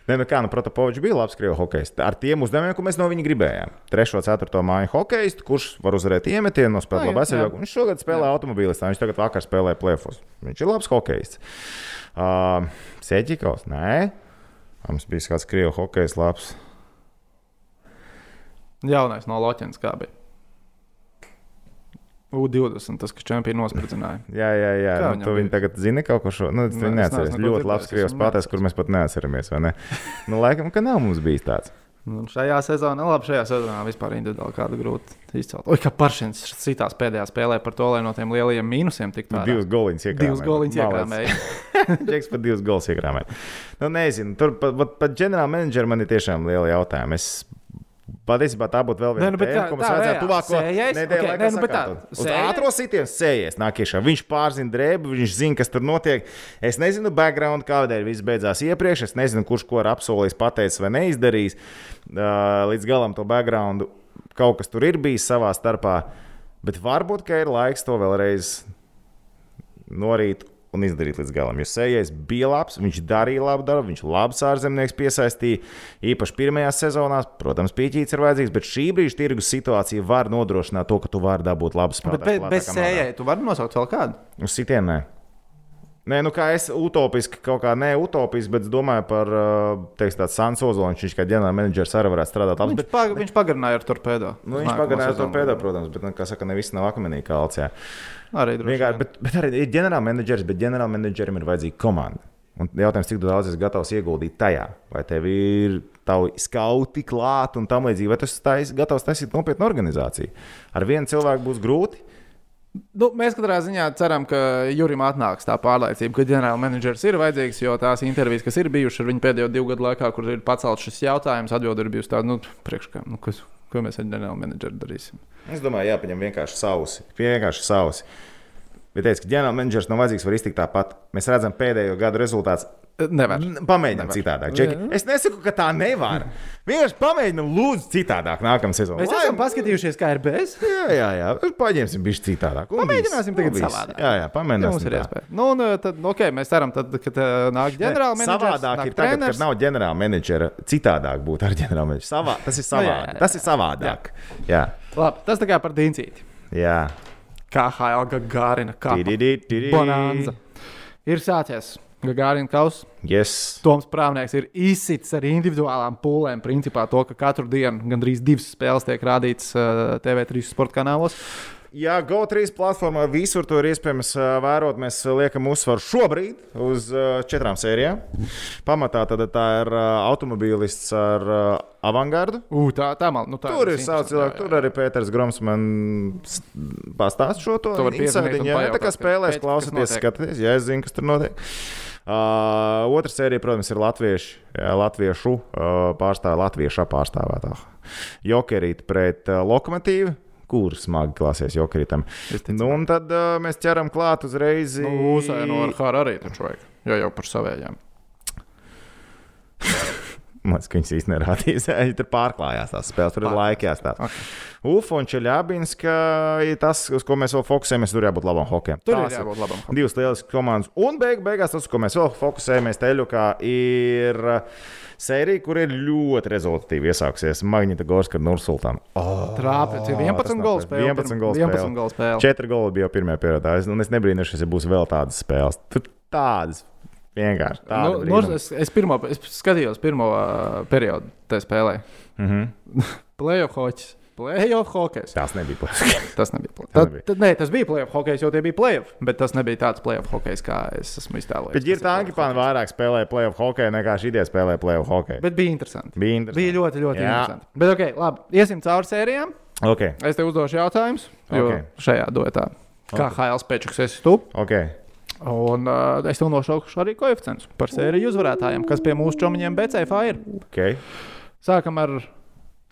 Nē, nu kā, nu, Protopovičs bija labs krievu hokejs. Ar tiem uzdevumiem, ko mēs no viņa gribējām. Trešo, ceturto māju hokejs, kurš var uzvarēt iemetienu, nospēlēt Jā, labu aizsardzību. Viņš šogad spēlē automobilistā, viņš tagad vakar spēlē plēfos. Viņš ir labs hokejs. Uh, Sēķikaus, nē. Mums bija kāds krievu hokejs labs. Jaunais no Loķenes kā bija. U20, tas, kas čempionu nospridzināja. <laughs> Jā, jā, jā. Kā Nu, viņi bija? tagad zini kaut ko šo. Nu, es Nē, es neatceros. neesmu neko Ļoti labs dzirdējis, krievs neatceros. kur mēs pat neatceramies. vai Ne? <laughs> Nu, laikam, ka nav mums bijis tāds. Nu, šajā sezonā, labi, šajā sezonā vispār individuāli kādu grūti izcelt. Oi, kā Paršins citās pēdējā spēlē par to, lai no tiem lielajiem mīnusiem tiktu Nu, divas goliņas iekrāmēja. Divas goliņas iekrāmēja. <laughs> Džeks pat divus gols iekrāmē. Nu, nezinu, tur pat, pat, pat ģenerāla menedžera man ir tiešām liela jautājuma. Es Patiesībā tā būtu vēl viena Nē, nu, tēma, tā- ko mums vajadzētu tuvāko nedēļu Ok, laikā nē, nu. Uz sējais? ātro sitienu sējies nāk iekšā. Viņš pārzina drēbu, viņš zina, kas tur notiek. Es nezinu background, kādēļ viss beidzās iepriekš. Es nezinu, kurš ko ir apsolījis, pateicis vai neizdarījis. Uh, līdz galam to background kaut kas tur ir bijis savā starpā. Bet varbūt, ka ir laiks to vēlreiz norīt un izdarīt līdz galam. Jo sējais bija labs, viņš darīja labu darbu, viņš labs ārzemnieks piesaistīja. Īpaši pirmajās sezonās, protams, pīķīts ir vajadzīgs, bet šī brīža tirgus situācija var nodrošināt to, ka tu vari dabūt labu Bet spēku. be, bez sējai, tu vari nosaukt vēl kādu. Uz sitienu nē. Nu kā es utopiski, kaut kā ne utopiski, bet es domāju par, uh, tādu Sansozonu. Viņš kā ģenerālmenedžers arī varētu strādāt labi. Viņš, Bet, pag, viņš pagarināja ar torpēdo. nu, viņš pagarināja to sezonu. pēdējo, protams, bet, nu, kā saka, ne viss nav akmenī kalts. Jā. Arī droši Vienkārši, vien. bet, bet arī ir ģenerālmenedžers, bet ģenerālmenedžerim ir vajadzīga komanda. Un jautājums, cik daudz esi gatavs ieguldīt tajā? Vai tev ir tavi skauti klāt un tam līdzīgi, vai tu esi gatavs taisīt nopietnu organizāciju? Ar vienu cilvēku būs grūti. Nu, mēs katrā ziņā ceram, ka Jurim atnāks tā pārliecība, ka ģenerālmenedžers ir vajadzīgs, jo tās intervijas, kas ir bijušas ar viņu pēdējo divu gadu laikā, kur ir pacelts šis jautājums, atbilde ir bijusi tāda, nu, priekškā, nu, kas, ko mēs ar ģenerālmenedžeru darīsim. Es domāju, jāpaņem vienkārši sausi. Vienkārši sausi. Bet teicu, ka ģenerālmenedžers nav vajadzīgs, var iztikt tāpat. Mēs redzam pēdējo gadu rezultātus. Nevar. Pamēģinām citādāk. Džeki. Es nesaku, ka tā nevar. Vienkārši pamēģinām, lūdzu, citādāk nākamā sezonā. Mēs esam paskatījušies, kā ir bez. Jā, jā, jā. paņemsim bišķi citādāk. Un Pamēģināsim tagad Un viss. savādāk. Jā, jā, pamēģināsim. mums ir iespēja. Nu, un, uh, tad, ok, mēs ceram, tad, kad uh, nāk ģenerālmenedžers. Savādāk nāk ir tagad, treneris. kad nav ģenerālmenedžera. Citādāk būtu ar ģenerālmenedžeru. Savā, tas ir Nu, jā, savādāk. jā, jā. Tas ir savādāk. Jā, Labi, tas tā kā par Dīncīti. jā. Kā Hailga Gārina, kā. Bonanza. Ir sācies Gārina kausa. Yes. Toms Prāvnieks ir izsits ar individuālām pūlēm. Principā to, ka katru dienu gandrīz divas spēles tiek rādītas uh, TV3 sporta kanālos. Jā, GO3 platformā visur to ir iespējams ā, vērot. Mēs ā, liekam uzsvaru šobrīd uz ā, četrām sērijām. Pamatā tad tā ir ā, automobīlists ar avangardu. U, tā, tā man, nu, tā Tur ir savs cilvēks, tur arī Pēters Groms man s- pastāst šo to. Tu vari piezvanīt inside, un jā, tā kā spēlēs, klausieties, skatieties, jā, es zinu, kas tur notiek. Uh, otra sērija, protams, ir latviešu, jā, latviešu uh, pārstāvja, latviešu pārstāvētā. Jokerīt pret uh, lokomotīvu. Kur smagi klāsies. Visticamāk. Nu, un tad uh, mēs ķeram klāt uzreiz. Nu, Uzēnu ar Hāru arī taču vajag. Jo jau par savējām. <laughs> Man liekas, ka viņas īstenībā nerādīs. Viņi <laughs> tur pārklājās tās spēles, tur ir laika jāstāsta. Okay. Ufa un Čeļabinska ir tas, uz ko mēs vēl fokusējamies. Tur jābūt labam hokejam. Tur Tās ir jābūt labam. Divas lielas komandas. Un beig, beigās tas, uz ko mēs vēl fokusējamies, Teļukā, ir uh, sērija, kur ir ļoti rezultatīvi iesākusies. Magnita Gorska ar Nursultānu. Oh, Trāpīt, tas 11 nav golu pēc- spēle. 11 golu 11 spēle. golu spēle. Četri goli bija jau pirmajā periodā. Es, un es nebrīnīšos, ja būs vēl tādas spēles. Tur tādas vienkārši. Nu, tāda nu, brīnuma. es, es, pirmo, es skatījos pirmo uh, periodu tajā spēlē. Mhm. <laughs> Playoff hockey. Playoff hockey. Tas nebija plakāts. Tas nebija play. Tas Tad, nebija. tad, nē, tas bija playoff hockey, jo tie bija playoff. Bet tas nebija tāds playoff hockey, kā es esmu iztēlojies. Bet ir tā, ka pāri vairāk spēlēja playoff hokeju nekā šī ideja spēlēja playoff hokeju. Bet bija interesanti. Bija interesanti. Bija ļoti, ļoti Jā. interesanti. Bet, ok, labi. Iesim cauri sērijām. Okay. Es tev uzdošu jautājumus. Jo Ok. šajā duetā, kā Ok. Hails Pečuks, esi tu. Okay. Un uh, es tev nošaukšu arī koeficientus par sēriju uzvarētājiem, kas pie mūsu čomiņiem BCFA ir. Okay. Sākam ar,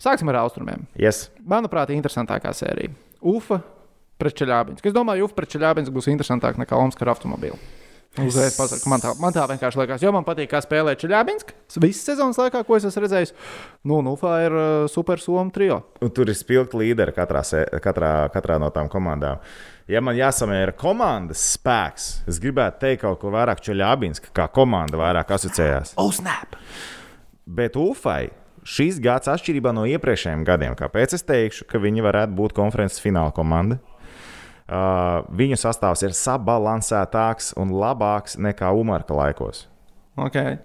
sāksim ar austrumiem. Yes. Manuprāt, interesantākā sērija. Ufa pret Čeļābiņu. Es domāju, Ufa pret Čeļābiņu būs interesantāk nekā Omaskar automobīlu. Uzreiz pasaku, man tā, man tā vienkārši liekas, jo man patīk, kā spēlē Čeļābiņš. Visas sezonas laikā, ko es esmu redzējis, nu, un Ufa ir uh, super somu trio. Un tur ir spilgti līderi katrā, katrā, katrā no tām komandām. Ja man jāsamēra komandas spēks, es gribētu teikt kaut ko vairāk Čeļābinska, kā komanda vairāk asociējās. Oh, snap! Bet Ufai šis gads, atšķirībā no iepriekšējiem gadiem, kāpēc es teikšu, ka viņi varētu būt konferences fināla komanda. Uh, viņu sastāvs ir sabalansētāks un labāks nekā Umarka laikos. Okay.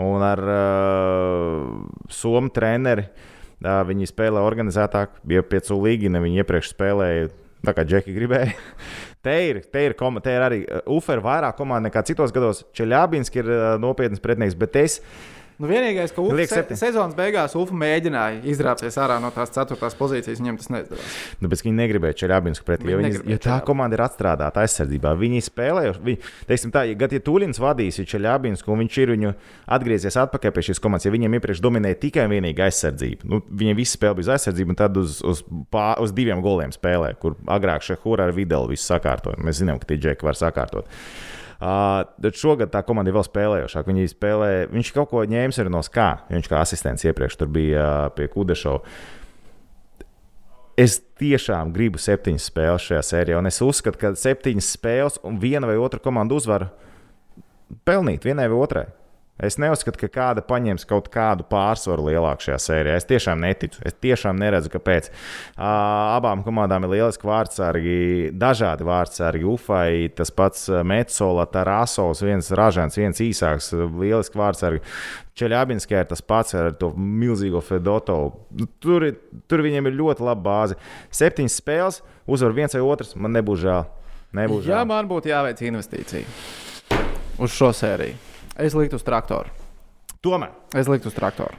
Un ar uh, Somu treneri uh, viņi spēlē organizētāk, bija piecu līgi, ne viņi iepriekš spēlēja. Tā kā Džeki gribēja. <laughs> Te ir, te ir, koma, te ir arī uh, Ufer vairāk komandu nekā citos gados. Čeļābinski ir uh, nopietns pretinieks, bet es Nu, vienīgais, ka Ufa Liek se sezonas beigās Ufa mēģināja izrāpties ārā no tās ceturtās pozīcijas, viņam tas neizdevās. Nu, bet viņi negribēja Čeļabinsku pretī. Jo, Viņi jo tā komanda ir atstrādāta aizsardzībā. Viņi spēlē, viņi, teiksim tā, ja Gati Tūlins vadīs Čeļabinsku un viņš ir viņu atgriezies atpakaļ pie šīs komandas, ja viņiem iepriekš dominēja tikai un vienīgi aizsardzība. Nu, viņiem visi spēle bija uz aizsardzību, un tad uz, uz, pā, uz diviem goliem spēlē, kur agrāk šeit Hūra ar Videlu visu sakārtoja. Mēs zinām, ka tie džeki var sakārtot. Uh, šogad tā komanda ir vēl spēlējošāka. Viņi spēlē, viņš kaut ko ņēmis arī no skā. Viņš kā asistents iepriekš tur bija uh, pie Kudešova. Es tiešām gribu septiņas spēles šajā sērijā, un es uzskatu, ka septiņas spēles un viena vai otra komanda uzvar pelnīt vienai vai otrai. Es neuzskatu, ka kāda paņems kaut kādu pārsvaru lielāku šajā sērijā. Es tiešām neticu. Es tiešām neredzu, kāpēc. Uh, abām komandām ir lieliski vārdsargi, dažādi vārdsargi. Ufai, tas pats Metsola, Tarasovs, viens ražants, viens īsāks, lieliski vārdsargi. Čeļābinskē ir tas pats ar to milzīgo Fedotovu. Tur, ir- tur viņiem ir ļoti laba bāze. Septiņas spēles, uzvar viens vai otrs, man nebūs žēl. Nebūs žēl. man būtu jāveic investīcija uz šo sēriju, es liktu uz traktoru. Tomēr. Es liktu uz traktoru.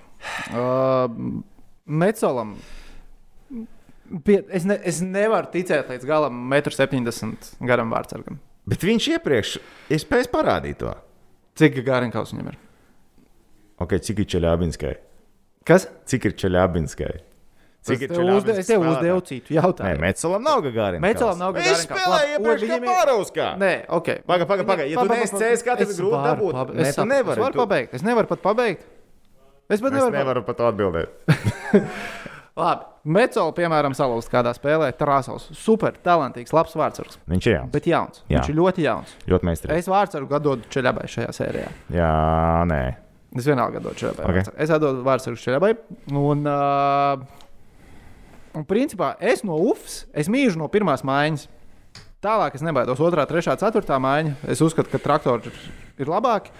Uh, Metsolam. Pie, es, ne, es nevaru ticēt līdz galam 1,70 m garam vārdsargam. Bet viņš iepriekš ir spējis parādīt to. Cik garīgais viņam ir? Okay, cik ir Čeļābinskai? Kas? Cik ir Čeļābinskai? Es tev, uzde, es tev uzdevu citu Nē, jautājumu. Metcelam nav Gagarin. Metcelam nav Viņš Gagarin spēlēja Labi, iepriekš un kā viņam ir- Pārauskā. Nē, ok. Paga, paga, paga. Ja tu neesi CS, kā tev ir grūti dabūt? Nē, Nē, es, tu nevari, es varu pabeigt. Es nevaru pat pabeigt. Es pat Es nevaru. nevaru pat atbildēt. <laughs> Labi. Metzola, piemēram, salūst kādā spēlē. Tarāsovs. Super, talantīgs, labs vārdsargs. Viņš ir jauns. Bet jauns. Jā. Viņš ir ļoti jauns. Ļoti meistarīgs. Es vārdsargu atdodu Čeļabai šajā sērijā. Jā, nē. Es vienalga atdodu Čeļabai. Ok. Okay. Es atdodu vārdsargu Čeļabai. Un, uh, un principā es no UFS, es mīlu no pirmās maiņas. Tālāk es nebaidos. Otrā, trešā, ceturtā maiņa. Es uzskatu, ka traktori ir, ir labāki.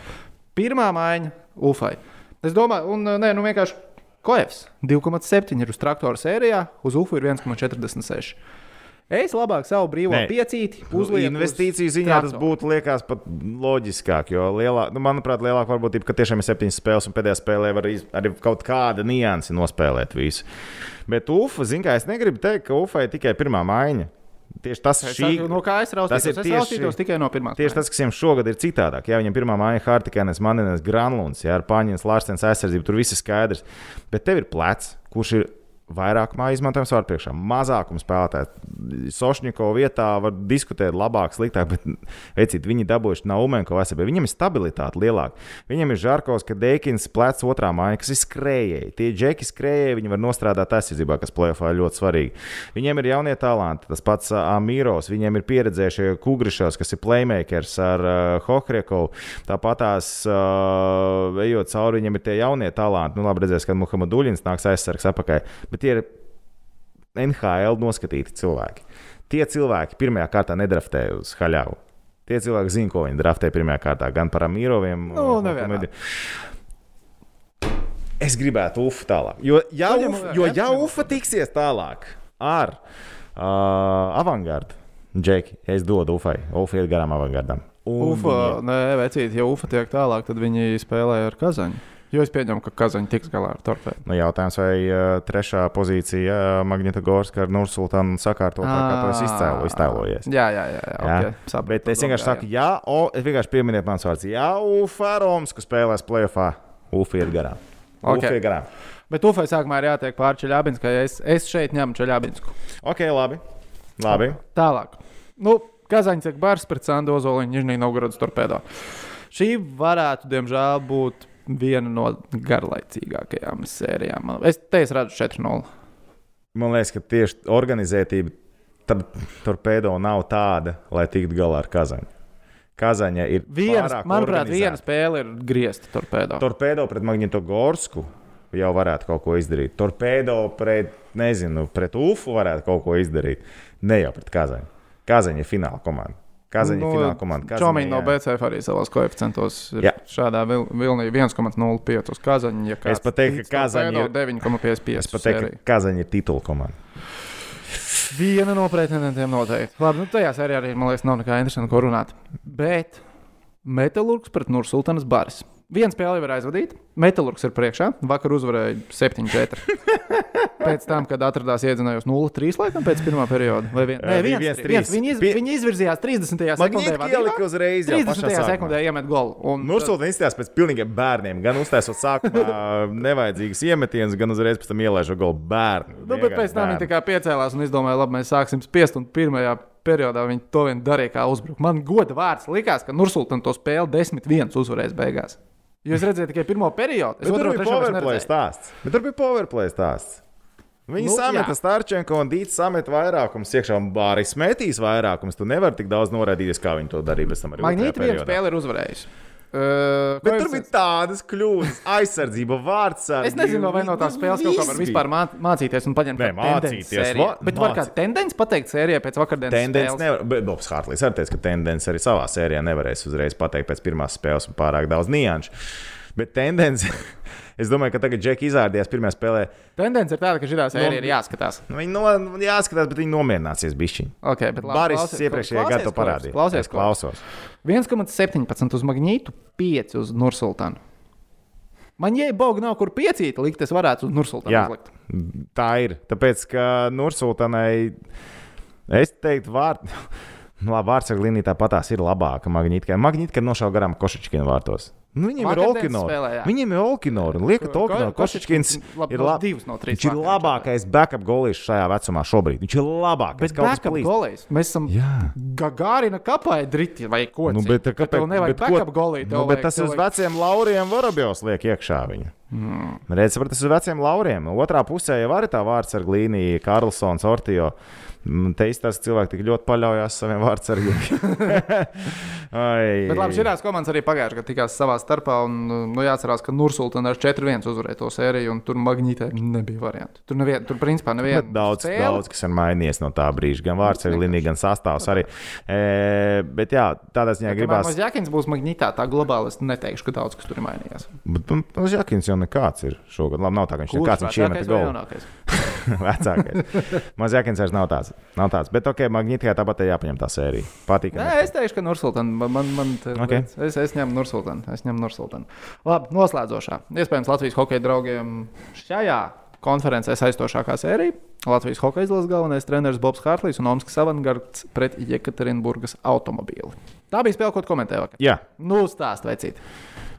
Pirmā maiņa UFai. Es domāju, un nē, nu vienkārši Koevs 2,7 ir uz traktora sērijā, uz UFU ir 1,46. Es labāk savu brīvo Nē. piecīti uzlieku. uz Investīciju ziņā tas traktoru. būtu liekas pat loģiskāk, jo lielā, nu, manuprāt, lielāka varbūtība, ka tiešām ir septiņas spēles un pēdējā spēlē var iz, arī kaut kāda nianse nospēlēt visu. Bet UFA, zināmā mērā, es negribu teikt, ka UFA ir tikai pirmā maiņa. Tieši tas šī, saku, no kā es raustītos? tas ir Es tieši- raustītos tikai no pirmās. Tieši tas, kas viņam šogad ir citādāk. Jā, viņam pirmā māja ir Hartikēns, Manēns, Granlunds, jā, ar Paņģins, Lārsens aizsardzību. Tur viss ir skaidrs. Bet tev ir plecs, kurš ir vairāk māju izmantojams vārdu priekšā. Mazākums spēlētāju. Sošņiko vietā var diskutēt labāk, sliktāk, bet vecīt, viņi dabūjuši Naumenko aizsardzību. Viņam ir stabilitāte lielāka. Viņam ir Žarkovs, ka Deikins plecs otrā māja, kas ir skrējēji. Tie džeki skrējēji, viņi var nostrādāt aizsardzībā, kas plēfā ļoti svarīgi. Viņiem ir jaunie talanti, tas pats Amīros, viņiem ir pieredzējušie Kugrišos, kas ir playmakers ar uh, Hohriekovu. Tāpat tās, uh, ejot cauri, viņiem ir tie jaunie talanti. Nu, labi, redzēs, kad Muhamaduļins nāks aizsargs apakaļ. Bet tie ir NHL noskatīti cilvēki. Tie cilvēki pirmajā kārtā nedraftēja uz haļāvu. Tie cilvēki zina, ko viņi draftēja pirmajā kārtā, gan par Amīroviem. Nu, un- nevienā. Es gribētu UFU tālāk. Jo, ja, UFA, jo, ja. UFA tiksies tālāk ar uh, avangardu, Džeki, es dodu UFai. UFA iet garām avangardam. Un Ufa, nē, vecīt, ja Ufa tiek tālāk, tad viņi spēlē ar Kazaņu. Jo es pieņemu, ka Kazaņa tiks galā ar torpēdu. Nu, jautājums, vai uh, trešā pozīcija Magnitogorska ar Nursultānu sakārtot, kā to es izcēlu, iztēlojies. Jā, jā, jā. jā, Jā. okay, sapratu Bet es vienkārši saku, jā, o, es vienkārši pieminiet mans vārds. Jā, UFA Roms, kas spēlēs playoffā, UFA iet garām. Ok. UFA iet garām. Bet Ufai sākumā ir jātiek pāri Čeļabinskai. Es, es šeit ņemu Čeļabinsku. Ok, labi. labi. Tālāk. Nu, Kazaņš ir bars pret Sandu Ozoliņu, Nižnī Novgorodas torpēdā. Šī varētu, diemžēl, būt viena no garlaicīgākajām sērijām. Es te es redzu 4-0. Man liekas, ka tieši organizētība tam torpēdo nav tāda, lai tiktu galā ar Kazaņu. Kazaņa ir pārāk manuprāt, viena spēle ir griezta torpēdā. Torpēdo pret Magnitogorsku jau varētu kaut ko izdarīt. Torpēdo pret, nezinu, pret UFU varētu kaut ko izdarīt. Ne jau pret Kazaņu. Kazaņa ir fināla komanda. Kazaņa ir fināla komanda. Kazaņa, Čomiņš no. BCF arī savos koeficientos ir Jā. šādā vil, vilnī 1,05 uz Kazaņu. Ja Es pat teiktu, ka Kazaņa ir- 9,55. Es pat teiktu, ka Kazaņa ir titula komanda. Viena no pretendentiem noteikti. Labi, nu tajā sērijā arī, man liekas, nav nekā interesanta, ko runāt. Bet Metālurgs pret Nursultānas baris. Viena spēle jau ir aizvadīta. Metālurgs ir priekšā. Vakar uzvarēja 7-4. <laughs> pēc tam, kad atradās iedzinājos 0-3 laikam pēc pirmā perioda. Vai vien... Nē, viens, 1-3. viens, viņi, iz... Pie- viņi izvirzījās 30. sekundē. Magnīti ielika uzreiz jau pašā 30. sākumā. sekundē iemet golu. Un Nursulta izskatās pēc pilnīgiem bērniem. Gan uztaisot sākumā <laughs> nevajadzīgas iemetienus, gan uzreiz pēc tam ielaižot golu bērnu. Nu, bet pēc tam viņi tā kā piecēlās un izdomāja, labi, mēs sāksim spiest. Un pirmajā periodā viņi to vien darīja kā uzbrukumu. Man goda vārds likās, ka Nursultan to spēli 10-1 uzvarēs beigās. Jo es redzēju tikai pirmo periodu. Es Bet tur otro bija powerplay stāsts. Bet tur bija powerplay stāsts. Viņi Nu, sameta jā. Starčenko un Dīts sameta vairākumus iekšā, un arī smetīs vairākumus. Tu nevari tik daudz noraidīties, kā viņi to darīja. Magnīti periodā. spēli ir uzvarējusi. Uh, Bet tur bija tādas kļūdas, <laughs> aizsardzība, vārds. Es nezinu, vai no tās spēles kaut kā var vispār mā- mācīties un paņemt Nē, mācīties, va- Bet var kā tendence pateikt sērijā pēc vakardienas Tendence nevar, bet Bobs Hārtlīs arī teica, ka tendence arī savā sērijā nevarēs uzreiz pateikt pēc pirmās spēles un pārāk daudz nianšu. Bet tendence, <laughs> es domāju, ka tagad Džeki izrādījās pirmajā spēlē. Tendence ir tāda, ka šī sērija ir jāskatās. Nu, Viņi no, jāskatās, bet viņi nomierināsies bišķiņi. Okay, bet Baris klausies, iepriekšējā klausies, gadā to Klausies, parādīja. Klausies, Es klausos. 1,17 uz magnītu, 5 uz Nursultānu. Man, Boga nav kur piecīt, likt, es varētu uz Nursultānu uzlikt. tā ir. Tāpēc, ka Nursultanai, es teiktu, vārdu. <laughs> Labi, vārdsarga līnija tāpatās ir labāka. Magnītika Magnītika nošāva garām Košičkina vārtos. Nu, viņiem ir Olkinors. spēlē. Viņiem ir Olkinors. Liekat, Ko- Olkinors. Ko- Košičkins ir divus no Viņš ir labākais backup golīšs šajā vecumā šobrīd. Viņš ir labākais. Bet backup golējs. Mēs esam. Gagārina kapā driti vai ko Nu, citu. bet, Ka tev nevajag bet backup golīt. Nu, bet tas uz veciem lauriem Vorobjovs liek iekšā viņu. Mm. Redz, tas uz veciem lauriem. Otrā pusē jau arī tā vārdsarga līnija, Karlsons, Ortijo. Mm, Te izstāsta, cilvēki tik ļoti paļaujas saviem vārdsargiem. <laughs> Bet labi, šīs komandas arī pagājušajā gadā tikās savā starpā. Un, nu, jāatcerās, ka Nursultāna ar 4-1 uzvarēja to sēriju, un tur magnītē nebija variantu. Tur, nevien, tur principā neviena daudz, spēle. daudz kas ir mainījies no tā brīža. Gan vārds, gan līnija, gan sastāvs arī. E, bet jā, tādā ziņā Gribās... gribās. Ja Jakins būs magnītā, tā globāli es neteikšu, ka daudz kas tur ir mainījies. Bet nu, uz Jakins jau nekāds ir šogad. Labi, nav tā, ka viņš nekāds viņš iemeta <laughs> <laughs> vecākais? Vecākais. Mazākais vairs nav tāds. Nav tāds. Bet, ok, Magnītijā tāpat ir jāpaņem tā sērija. Patīk. Nē, es teikšu, ka Nursultāna. Man, man, man te- Ok. es, es ņemu Nursultānu. Es ņemu Nursultānu. Labi, noslēdzošā. Iespējams, Latvijas hokeja draugiem šajā konferencē aizstošākā sērija. Latvijas hokeja izlases galvenais treneris Bobs Hārlīs un Omaskas avangards pret Jekaterinburgas automobīli. Tā bija spēle, ko tu komentēji. vakar. Jā. Nu, stāst, vecīt.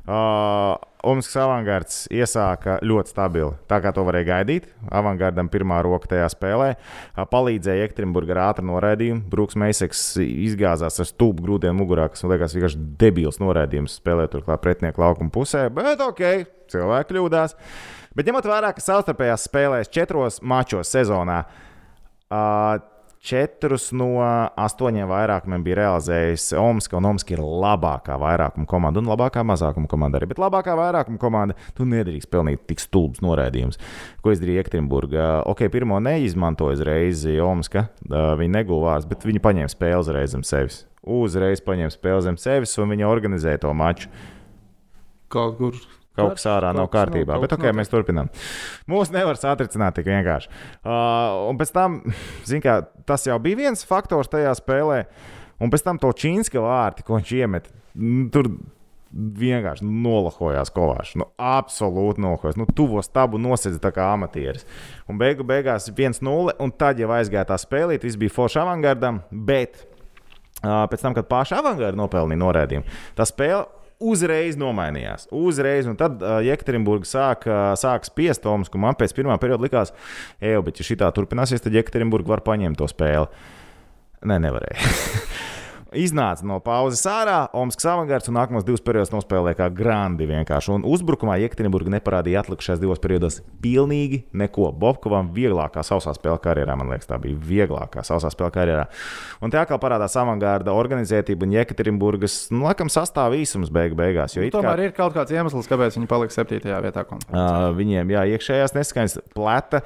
Uh, Omaskas avangards iesāka ļoti stabili. Tā kā to varēja gaidīt. Avangardam pirmā roka tajā spēlē uh, palīdzēja Ekstremburgā ar ātru noraidījumu. Brooks Meiseks izgāzās ar stūbu grūtiem mugurā, kas man liekas vienkārši debils noraidījums spēlē turklāt pretinieku laukuma pusē. Bet ok, cilvēki kļūdās. Bet ņemot vērā, ka savstarpējās spēlēs četros mačos sezonā. Uh, Četrus no astoņiem vairākumiem bija realizējis Omska, un Omska ir labākā vairākuma komanda un labākā mazākuma komanda arī. Bet labākā vairākuma komanda, tu nedrīkst pelnīt tik stulbs noraidījums, ko izdarīja Ekstremburgā. Ok, pirmo neizmantoja uzreiz Omska, viņi neguva vārds, bet viņi paņēma spēli uzreiz zem sevis. Uzreiz paņēma spēli zem sevis, un viņi organizēja to maču. Kaut kur. Kaut kas ārā nav Kaut kas kārtībā, nav- bet ok, kas mēs turpinām. Mūs nevar satricināt tik vienkārši. Uh, un pēc tam, <laughs> zin kā, tas jau bija viens faktors tajā spēlē, un pēc tam to čīnska vārti, ko viņš iemet, tur vienkārši nolahojās Kovāšs. Nu, absolūti nolahojās. Nu, tuvo stabu nosedz tā kā amatieris. Un beigu beigās 1-0, un tad jau aizgāja tā spēlīt, viss bija forši avangardam, bet uh, pēc tam, kad paši avangardi nopelnīja norādījumu, tā spēle uzreiz nomainījās. Uzreiz, un tad uh, Jekaterinburga sāk, uh, sāk spiest Tomas, ka man pēc pirmā perioda likās, ej, bet ja šī tā turpināsies, tad Jekaterinburga var paņemt to spēli. Nē, nevarēja. <laughs> Iznāca no pauzes ārā, Omaskas avangards un nākamos divus periodus nospēlēja kā grandi vienkārši. Un uzbrukumā Jekaterinburga neparādīja atlikušajās divos periodos pilnīgi neko. Bobkovam vieglākā sausā spēle karjerā, man liekas, tā bija vieglākā sausā spēle karjerā. Un te atkal parādās avangarda organizētība un Jekaterinburgas, nu, laikam, sastāv īsums beigu beigās. Jo it kā- Tomēr ir kaut kāds iemesls, kāpēc viņi palika 7. vietā. Uh, viņiem jā, iekšējās neskaņas, plata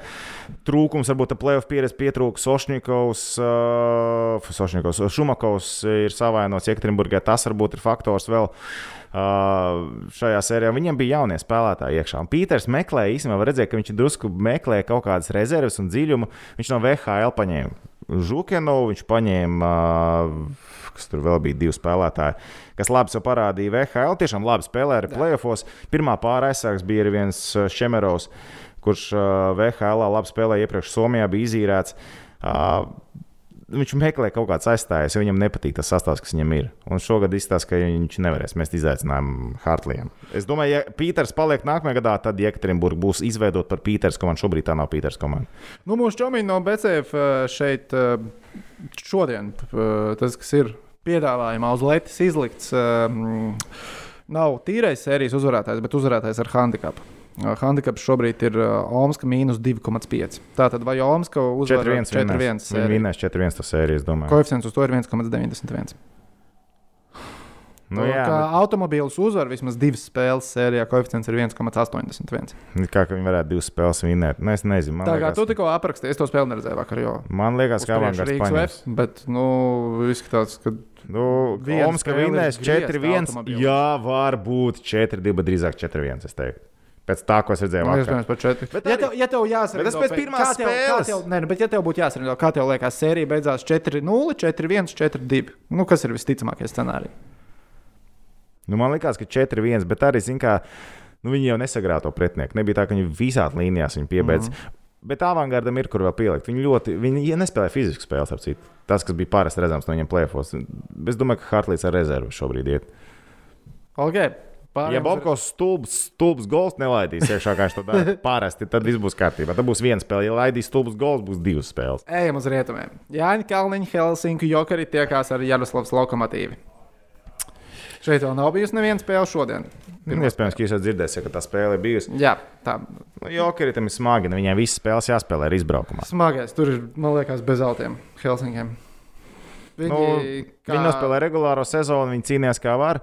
trūkums, varbūt playoff pieredze pietrūks. Sošņikovs, uh, Sošņikovs, Šumakovs ir savainots Jekaterinburgā. Tas varbūt ir faktors vēl. Uh, šajā sērijā viņam bija jaunie spēlētāji iekšā. Un Pīters meklēja, īstenībā redzēt, ka viņš drusku meklē kaut kādas rezerves un dziļumu. Viņš no VHL paņēma Žukenovu, viņš paņēma, uh, kas tur vēl bija, divi spēlētāji, kas labi sev parādīja VHL. Tiešām labi spēlēja arī playoffs. Pirmā pāra aizsargs bija arī viens Šemerovs, kurš VHL labi spēlēja iepriekš Somijā, bija izīrēts. Viņš meklē kaut kādas aizstājas, jo viņam nepatīk tas sastāvs, kas viņam ir. Un šogad izstāsta, ka viņš nevarēs mest izaicinājumu Hartlijam. Es domāju, ja Pīters paliek nākamajā gadā, tad Jekaterinburga būs izveidota par Pīters komandu. Šobrīd tā nav Pīters komanda. Nu, mūsu čomiņi no BCF uh, šeit uh, šodien, uh, tas, kas ir piedāvājumā uz letes izlikts, nav tīrais sērijas uzvarētājs, bet uzvarētājs ar handikapu. Uh, Handicaps šobrīd ir uh, Omska mīnus 2,5. Tātad, vai Omska uzvar 4-1. 4-1 Viņi sēriju? vinnēs 4-1 to sēriju, es domāju. Koeficients uz to ir 1,91. Nu, jā, kā automobīls uzvar vismaz divas spēles sērijā, koeficients ir 1,81. bet kā ka viņi varētu divas spēles vinnēt? Nu, es nezinu. Tā kā liekas, tu tikko aprakstīji, es to spēli neredzēju vakar. Jo, man liekas ka Avangards Rīgas paņems. VF, bet, nu, izskatās, ka Nu, spēle ir vinnēs griezta 4-1. automobīlis. Jā, var būt 4-2, bet drīzāk 4-1. Pēc tā, ko es redzēju, Nu, iespējams, pat četri. Bet ja arī- tev, ja tev jāsaka, tas pēc pirmās spēles. Tev, nē, nu, bet ja tev būtu jāsaka, kā tev liekas, sērija beidzās 4-0, 4-1, 4-2. Nu, kas ir visticamākais scenārijs? Nu, man liekas, ka 4-1, bet arī, zin, kā, nu, viņi jau nesagrāja to pretinieku. Nebija tā, ka viņi visās līnijās viņu piebeidz. Mm. -hmm. Bet avangardam ir kur vēl pielikt. Viņi ļoti, viņi ja nespēlēja fizisku spēli, ap citu. Tas, kas bija parasti redzams no viņiem plēfos. Es domāju, ka Hartlīds ar rezervu šobrīd iet. Okay. Pārējiem Ja Bobkovs stulbs, stulbs gols nelaidīs iekšā, kā viņš to dara <laughs> parasti, tad viss būs kārtībā. Tad būs viena spēle. Ja laidīs stulbs gols, būs divas spēles. Ejam uz rietumiem. Jāņa Kalniņa, Helsinku, Jokari tiekās ar Jaroslavas lokomotīvi. Šeit vēl nav bijusi neviena spēle šodien. Nu, Iespējams, ka jūs jau dzirdēsiet, ka tā spēle ir bijusi. Jā, tā Nu, Jokeritam ir smagi, nu, viņiem visas spēles jāspēlē ar izbraukumā. smagais. Tur ir, man liekas, bez autiem Helsinkiem. Viņi, Nu, kā... Viņi nospēlē regulāro sezonu, viņi cīnījās kā var.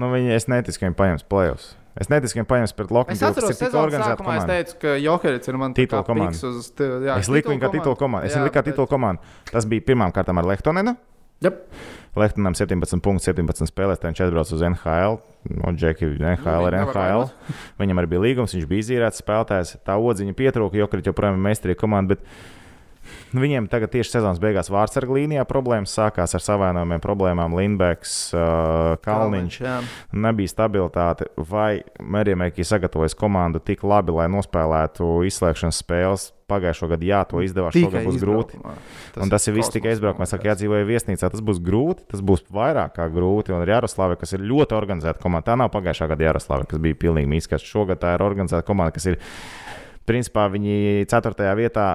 Nu, viņi, es neticu, ka viņi paņems playoffs. Es neticu, ka viņi paņems pret Es Lokomotīvu, atceros, sezonas organizēta sākumā es komanda. teicu, ka Jokerits ir mans Titula komanda. Uz, jā, Es liku viņu kā titulu komandu. Es liku kā titulu komandu. Tas bija pirmām kārtām ar Lehtonenu. Jep. Lehtonam 17 punktus, 17 spēlēs, tad viņš atbrauc uz NHL. No Džeki, NHL ir NHL. Viņam arī bija līgums, viņš bija izīrēts spēlētājs. Tā odziņa pietrūka, jo Krit joprojām ir meistarīga komanda. Bet viņiem tagad tieši sezonas beigās vārdsarga līnijā problēmas sākās ar savainojumiem, problēmām. Lindbeks, uh, Kalniņš. jā. nebija stabilitāte, vai Mērijamēki sagatavojas komandu tik labi, lai nospēlētu izslēgšanas spēles. Pagājušo gadu, jā, to izdevās. Šogad būs grūti. Tas un tas ir viss tikai izbraukumā. Es saku, jādzīvoja viesnīcā. Tas būs grūti, tas būs vairāk kā grūti. Un ar Jaroslavu, kas ir ļoti organizēta komanda, tā nav pagājušā gada Jaroslava, kas bija pilnīgi mīksts. Šogad tā ir organizēta komanda, kas ir, principā, viņi 4. vietā.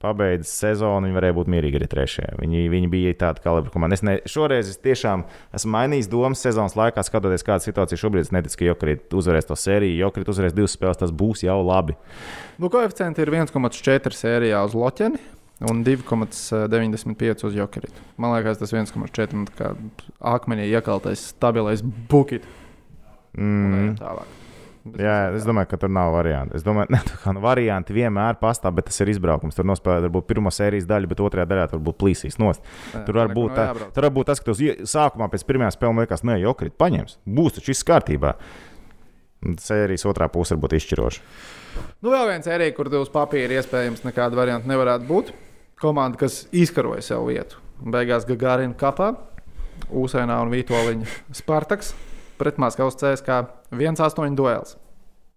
Pabeidz sezonu, viņi varēja būt mierīgi arī trešajā. Viņi, viņi bija tāda kalibra komanda. Es ne, šoreiz es tiešām esmu mainījis domas sezonas laikā, skatoties, kāda situācija šobrīd. Es neticu, ka Jokrīt uzvarēs to sēriju. Jokrīt uzvarēs divas spēles, tas būs jau labi. Nu, koeficienti ir 1,4 sērijā uz Loķeni un 2,95 uz Jokeritu. Man liekas, tas 1,4 ir kā akmenī iekaltais stabilais. Un ejam Mm. tālāk. Jā, es domāju, ka tur nav variantu. Es domāju, <laughs> ka nu, varianti vienmēr pastāv, bet tas ir izbraukums. Tur nospēlēt varbūt pirmo sērijas daļu, bet otrajā daļā tur varbūt plīsīs nost. Jā, Tur var tā būt, tā, tur var būt tas, ka tu sākumā pēc pirmās spēlēm liekas, nē, Jokrīt paņems. Būs taču viss kārtībā. Sērijas otrā puse var būt izšķiroša. Nu, vēl viens sērija, kur uz papīra iespējams nekāda varianta nevarētu būt. Komanda, kas izkaroja sev vietu. Beigās Gagārina kapā, Ūsainā un Vitoļiņa Spartaks pret Maskavas CSK 1-8 duels.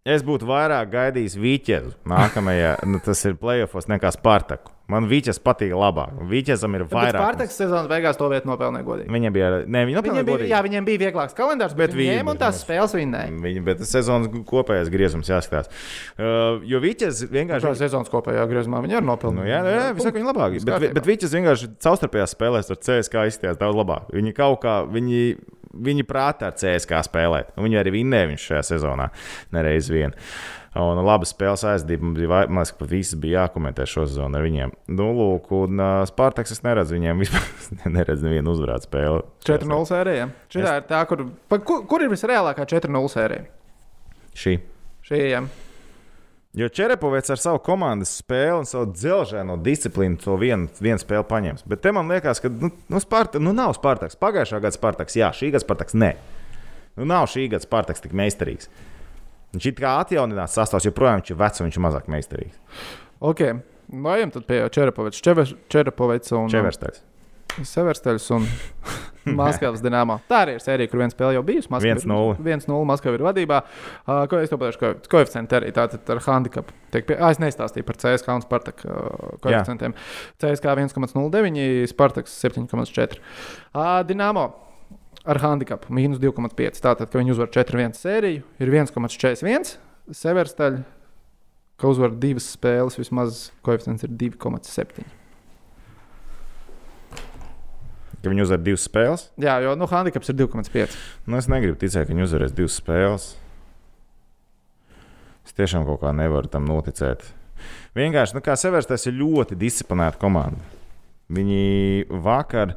Es būtu vairāk gaidījis Vīķezu nākamajā, nu, tas ir playoffs, nekā Spartaku. Man Vīķes patīk labāk. Vīķezam ir Bet vairāk. Spartaks sezonas beigās to vietu nopelnīja godīgi. Viņam bija, ne, viņi nopelnīja bija, jā, viņiem bija vieglāks kalendārs, bet, Bet bet viņi viņi- ņēma un tās spēles vinnēja. Viņa, bet sezonas kopējais griezums jāskatās. Uh, jo Vīķes vienkārši. Kā sezonas kopējā griezumā viņi arī nopelnīja. Nu, jā, jā, jā visu laiku viņi labāk. Bet, kārtībā. bet Vīķes vienkārši caurstārpējās spēlēs ar CSK izskatījās daudz labāk. Viņi kaut kā, viņi, viņi prātā ar CSK spēlēt. Viņi arī vinnēja viņš šajā sezonā nereiz vien. Un labi spēles. Man bija, man liekas, ka pat visas bija jākomentē šo sezonu ar viņiem. Nu, lūk, un uh, Spartaks es neredzu viņiem vispār. <laughs> neredzu nevienu uzvarētu spēli. 4-0 sērija. Šī Es- ir tā, kur, pa, kur, kur ir visreālākā 4-0 sērija? Šī. Šī jā. Jo Čerepovets ar savu komandas spēli un savu dzelzceļa disciplīnu to vienu, vienu spēli paņems. Bet te man liekas, ka nu, nu, Sparta, nu nav Spartaks. Pagājušā gada Spartaks, jā, šī gada Spartaks nē. Nu, nav šī gada Spartaks tik meistarīgs. Viņš ir kā atjaunināts sastāvs, joprojām viņš ir vecs un viņš ir mazāk meistarīgs. Ok. Ejam tad pie Čerapoviča. Čever- Čerapoviča un Čeversteļs. Seversteļs un <laughs> Maskavas Dienāmo. Tā arī ir sērija, kur viens spēle jau bijusi. Maskava ir- 1:0. 1-0 Maskava ir vadībā. Uh, ko es to pateikšu? Ko, koeficienti arī tātad ar handikapu. Tiek Pie... Ah, es nestāstīju par CSK un Spartak uh, koeficientiem. CSK 1,09, Spartaks 7,4. Uh, Dienāmo ar handikapu mīnus 2,5. Tātad, ka viņi uzvar 4-1 sēriju, ir 1,41. Seversteļ, ka uzvar divas spēles, vismaz koeficients ir 2,7. Ka viņi uzvar divas spēles. Jā, jo nu, handikaps ir 2,5. Nu, es negribu ticēt, ka viņi uzvarēs divas spēles. Es tiešām kaut kā nevaru tam noticēt. Vienkārši, nu, kā Severs, tas ir ļoti disciplinēta komanda. Viņi vakar,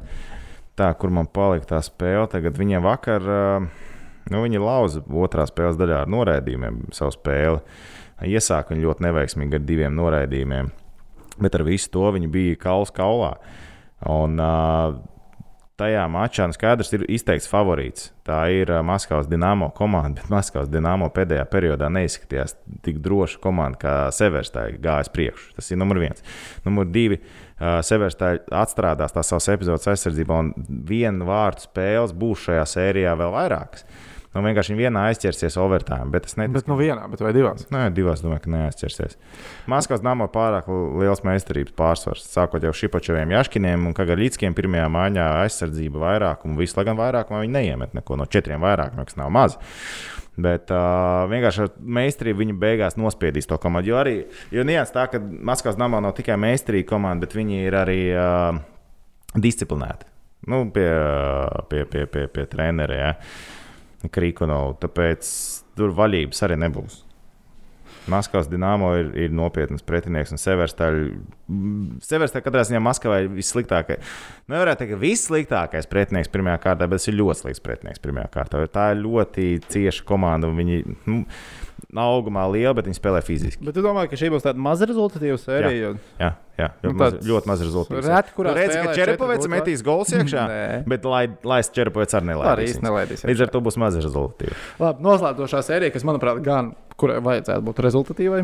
tā, kur man palika tā spēle, tagad viņiem vakar, ā, nu, viņi lauza otrā spēles daļā ar noraidījumiem savu spēli. Iesāk viņi ļoti neveiksmīgi ar diviem noraidījumiem, bet ar visu to viņi bija kauls kaulā. Un, uh, tajā mačā nu, skaidrs ir izteikts favorīts. Tā ir ā, Maskavas Dienāmo komanda, bet Maskavas Dienāmo pēdējā periodā neizskatījās tik droša komanda, kā Severstāja gājas priekšu. Tas ir numur viens. Numur divi. Severstāja atstrādās tās savas epizodes aizsardzībā, un viena vārtu spēles būs šajā sērijā vēl vairākas. Nu, vienkārši vienā aizķersies overtime, bet neticu. Bet nu vienā, bet vai divās? Nē, divās domāju, ka neaizķersies. Maskavas nama pārāk liels meistarības pārsvars. Sākot jau Šipačeviem, Jaškiniem un Kagaļītskiem pirmajā maiņā aizsardzība vairāk, un visu, lai gan vairāk, viņi neiemet neko no četriem vairāk, kas nav maz. Bet uh, vienkārši ar meistarību viņi beigās nospiedīs to komandu. Jo arī jo nians tā, ka Maskavas namā nav tikai meistarīga komanda, bet viņi ir arī uh, disciplinēti. Nu, pie, pie, pie, pie, pie treneriem. Ja. Krīkonovu. Tāpēc tur vaļības arī nebūs. Maskavas dīnāmo ir, ir nopietns pretinieks, un Severstaļa katrā ziņā Maskavai ir vissliktākais. Nevarētu teikt, ka vissliktākais pretinieks pirmajā kārtā, bet tas ir ļoti slikts pretinieks pirmajā kārtā. Tā ir ļoti cieša komanda, un viņi nu, nav augumā liela, bet viņi spēlē fiziski. Bet tu domā, ka šī būs tāda maza rezultatīva sērija? Jā, jā ļoti, Nu, maz, ļoti maz rezultātu. reti, kurā Tur redzi, ka būtu, metīs gols iekšā, bet lai, lai arī Tā arī nelaidīs. nelaidīs. Līdz ar to būs maza rezultātīva. Labi, noslēdzošā sērija, kas, manuprāt, gan kurai vajadzētu būt rezultatīvai.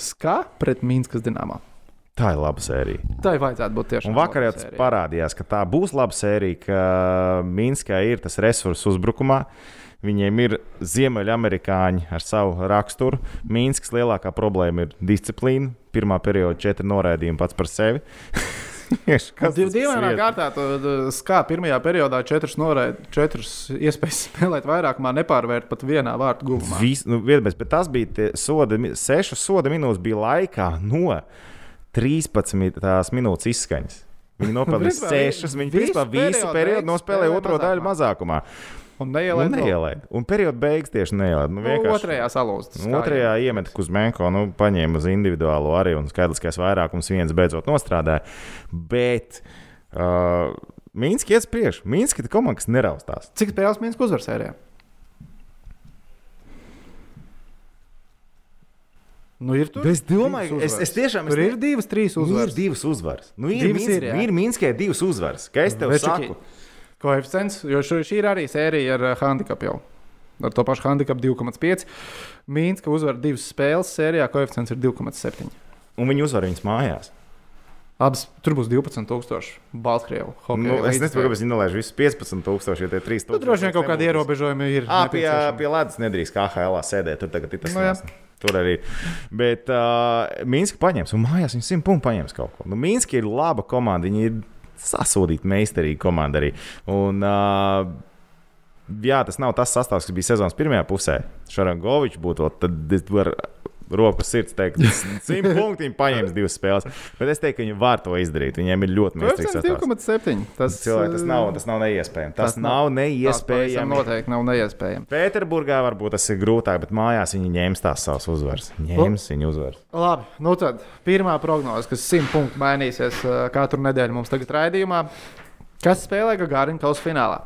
Skā pret Mīnskas dīnāmā. Tā ir laba sērija. Tā vajadzētu būt tiešām. Un vakar jau tas sērija. parādījās, ka tā būs laba sērija, ka Minskā ir tas resurss uzbrukumā. Viņiem ir ziemeļamerikāņi ar savu raksturu. Mīnskas lielākā problēma ir disciplīna. Pirmā perioda četri noraidījumi pats par sevi. <laughs> Dīvainā kārtā, to skā pirmajā periodā četras noraid, četras iespējas <laughs> spēlēt vairākumā, nepārvērt pat vienā vārtu guvumā. Vis, nu, vienmēr, bet tas bija soda, sešas soda minūtes bija laikā no 13 tās minūtes izskaņas. Viņi <laughs> nopelnīja sešas. Viņi visu principā visu periodu nospēlēja spēlēja otro daļu mazākumā. Un Nu, neielaid vēl. neielaid. Un perioda beigas tieši neielaid. Nu, Nu, vienkārši- Otrajā salūzta. Nu, Otrajā iemeta Kuzmenko, nu, paņēma uz individuālo arī, un skaidriskais vairākums viens beidzot nostrādāja. Bet uh, Mīnski iet uz priekšu. Mīnski ir komanda, kas neraustās. Cik spēles Mīnskas uzvar sērijā? Nu, ir tur. Es domāju, divas es, es uzvaras. tiešām Tur es ir divas, trīs Nu, ir uzvaras. divas uzvaras. Nu, ir Divas Minsk, ir, ir Minskē divas uzvaras. Kā es tev Bet saku? Koeficients, jo šī ir arī sērija ar uh, handikapu jau. Ar to pašu handikapu 2,5. Mīnska uzvar divas spēles sērijā, koeficients ir 2,7. Un viņi uzvar viņas mājās. Abas tur būs 12,000 Baltkrievu. Nu, es nezinu, kāpēc viņi nelaiž visus 15,000, ja tie ir 3,000. Nu, droši vien kaut kādi ierobežojumi ir. À, pie, pie ledus nedrīkst kā HL sēdēt. Tur tagad ir tas Nu, no, Tur arī. Bet uh, Minska paņems, un mājās viņi simt punktu paņems kaut ko. Nu, Minska ir laba komanda. Viņi ir sasodīta meistarīga komanda arī. Un, uh, jā, tas nav tas sastāvs, kas bija sezonas pirmajā pusē. Šarangovičs būtu, tad es roku sirds teikt, <laughs> simt punktu viņi paņems divas spēles. Bet es teiktu, ka viņi var to izdarīt. Viņiem ir ļoti meistarīgs Koeficients sastāvs. 2,7. Tas, Cilvēki, tas nav, tas nav neiespējami. Tas, tas nav, neiespējami. Tas noteikti nav neiespējami. Pēterburgā varbūt tas ir grūtāk, bet mājās viņi ņems tās savas uzvaras. Ņems viņu uzvaras. Labi, nu tad pirmā prognoze, kas simt punktu mainīsies uh, katru nedēļu mums tagad raidījumā. Kas spēlē Gagarin kausa finālā?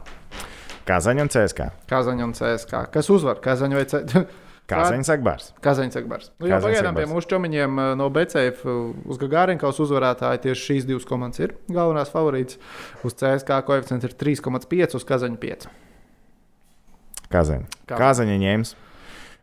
Kazaņa un CSK. Kazaņa un CSK. Kas uzvar? Kazaņa vai CSK? <laughs> Kazaņa Sagbārs. Kazaņa Sagbārs. Nu, Kazaņa pagaidām pie mūsu čomiņiem uh, no BCF uz Gagarin kausa uzvarētāji tieši šīs divas komandas ir galvenās favorītas. Uz CSK koeficients ir 3,5, uz Kazaņa 5. Kazaņa. Kazaņa. Ņems.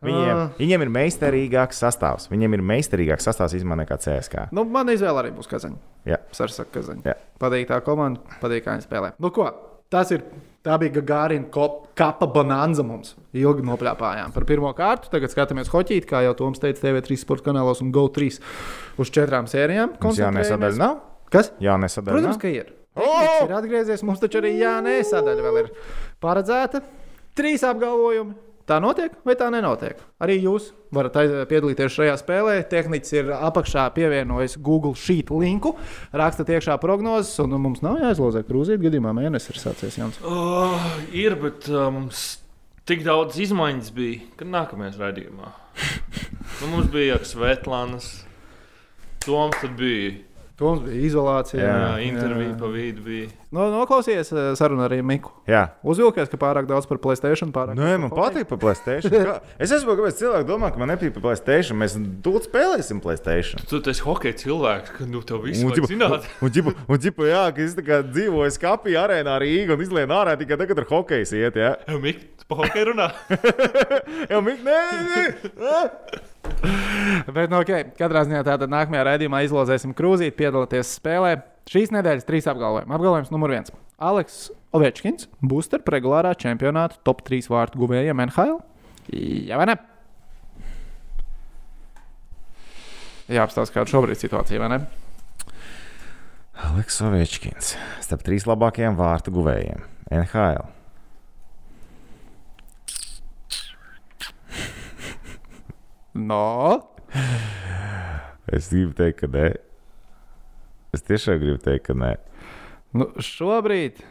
Viņiem, Ah. viņiem ir meistarīgāks sastāvs. Viņiem ir meistarīgāks sastāvs izmantot nekā CSK. Nu, man izvēle arī būs Kazaņa. Jā. Sarsaka Kazaņa. Jā. Patīk tā komanda, patīk, kā viņi spēlē. Nu, ko? Tas ir. Tā bija Gārina kapa bonanza mums. Ilgi nopļāpājām par pirmo kārtu. Tagad skatāmies hoķīt, kā jau Toms teica, TV3 sporta kanālos un GO3 uz četrām sērijām. Mums jānē sadaļa nav? Kas? Jānē sadaļa Protams, ka ir. O! Tehnicis ir atgriezies. Mums taču arī jānē sadaļa vēl ir paredzēta. Trīs apgalvojumi. Tā notiek vai tā nenotiek? Arī jūs varat piedalīties šajā spēlē. Tehnicis ir apakšā pievienojis Google Sheet linku, rakstat iekšā prognozes, un mums nav jāizlozē krūzīt. Gadījumā mēnesis ir sācies jauns. Oh, ir, bet uh, mums tik daudz izmaiņas bija, ka nākamajā raidījumā. Nu, mums bija Svetlānas, Toms, bija Toms bija izolācijā. jā, intervija pa vidu. Bija. No, noklausies eh, sarunu arī Miku. Jā. Uzvilkies, ka pārāk daudz par Playstation. Pārāk Nē, daudz man patīk par Playstation. Kā- Es saprotu, kāpēc cilvēki domā, ka man nepatīk par Playstation. Mēs tūlīt spēlēsim Playstation. Tu esi hockey cilvēks, ka nu tev viss Un, ir zināms. <laughs> un, ģipa, un ģipa, jā, ka es dzīvoju skapī arēnā Rīgā un izlien ārā tikai tagad ar hokeju iet. Jā, Mik, pa hockey runā. <laughs> jau mik, nē, nē, nē. <laughs> <laughs> Bet, nu, okay. katrā ziņā tādā nākamajā raidījumā izlozēsim krūzīti, piedalīties spēlē. Šīs nedēļas trīs apgalvojumi. Apgalvojums numur viens. Aleks Ovečkins būs starp regulārā čempionāta top 3 vārtu guvējiem NHL. Jā, vai ne? Jā, apstāsta, kāda šobrīd situācija, vai ne? Aleks Ovečkins starp trīs labākajiem vārtu guvējiem NHL. No, <laughs> Es gribu teikt, ka nē. Es tiešām gribu teikt, ka nē. nu, šobrīd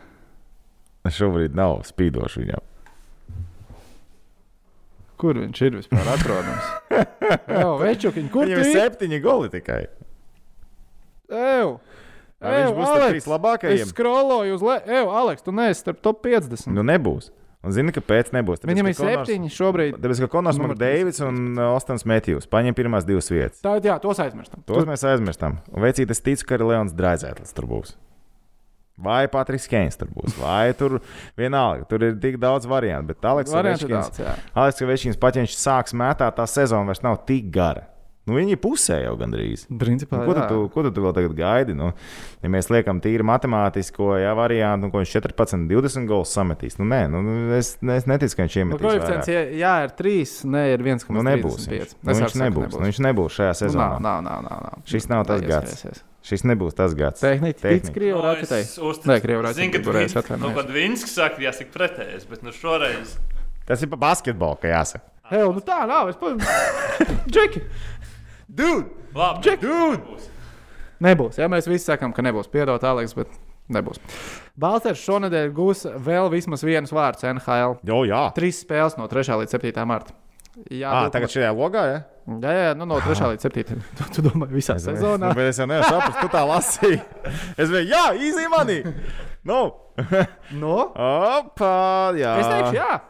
Šobrīd nav spīdoši viņam. kur viņš ir vispār atrodams? <laughs> Jā, Večukiņ, kur Viņam ir septiņi goli tikai. Ew! Vai viņš būs Aleks, trīs labākajiem? Es skroloju uz leju. Ew, Aleks, tu neesi starp top 50. Nu, nebūs. Un zini, kāpēc nebūs? Tāpēc, Viņam ka ir Konors- septiņi šobrīd. Tāpēc, ka Konors Makdeivids un uh, Ostens Metjūs paņem pirmās divas vietas. Tā jā, tos aizmirstam. Tos mēs aizmirstam. Un veicīt, es ticu, ka arī Leons Draizētlis tur būs. Vai Patriks Keins tur būs, vai tur <laughs> vienalga. Tur ir tik daudz variantu. Bet Aleks Variantu Ovečkins, daudz, jā. Aleks Ovečkins pat, ja viņš sāks mētāt, tā sezona vairs nav tik gara. Nu, viņi ir pusē jau gandrīz. Principā, Nu, ko, tu, jā. tu, ko tu, tu vēl tagad gaidi? Nu, ja mēs liekam tīri matemātisko jā, variantu, nu, ko viņš 14, 20 gols sametīs, nu, nē, nu, es, es neticu, ka viņš Nu, iemetīs. koeficients, vairāk. ja, jā, ir 3, ne ir 1,5. Nu, nebūs. Viņš, nu, viņš nebūs. Nu, viņš nebūs šajā Nu, sezonā. Nav, nav, nav, nav, nav. Šis nav tas gads. yes, yes. Šis nebūs tas gads. Tehniski, tic Krievu raketei. Nē, Krievu raketei. Zinu, ka Burēs Vins- atvainojos. nu, kad Vinskis saka, jāsaka pretējais, bet nu šoreiz. Tas ir pa basketbolu, ka jāsaka. Hei, nu tā nav. Es pa... <laughs> Džeki! Dude! Labi, Džek! būs. Nebūs. Jā, mēs visi sakām, ka nebūs. Piedod, Aleks, bet nebūs. Balsters šonadēļ gūs vēl vismaz viens vārds NHL. Jo, jā. Trīs spēles no 3. līdz 7. marta. Jā, Ah, du- tagad šajā logā, ja? jā, jā, nu no 3. līdz 7. <laughs> Tu, tu domā, visā sezonā. Nu, bet es jau saprast, tu tā lasīji. Es biju, jā, easy money! Nu! <laughs> No? Opa, jā. Es teikšu, jā.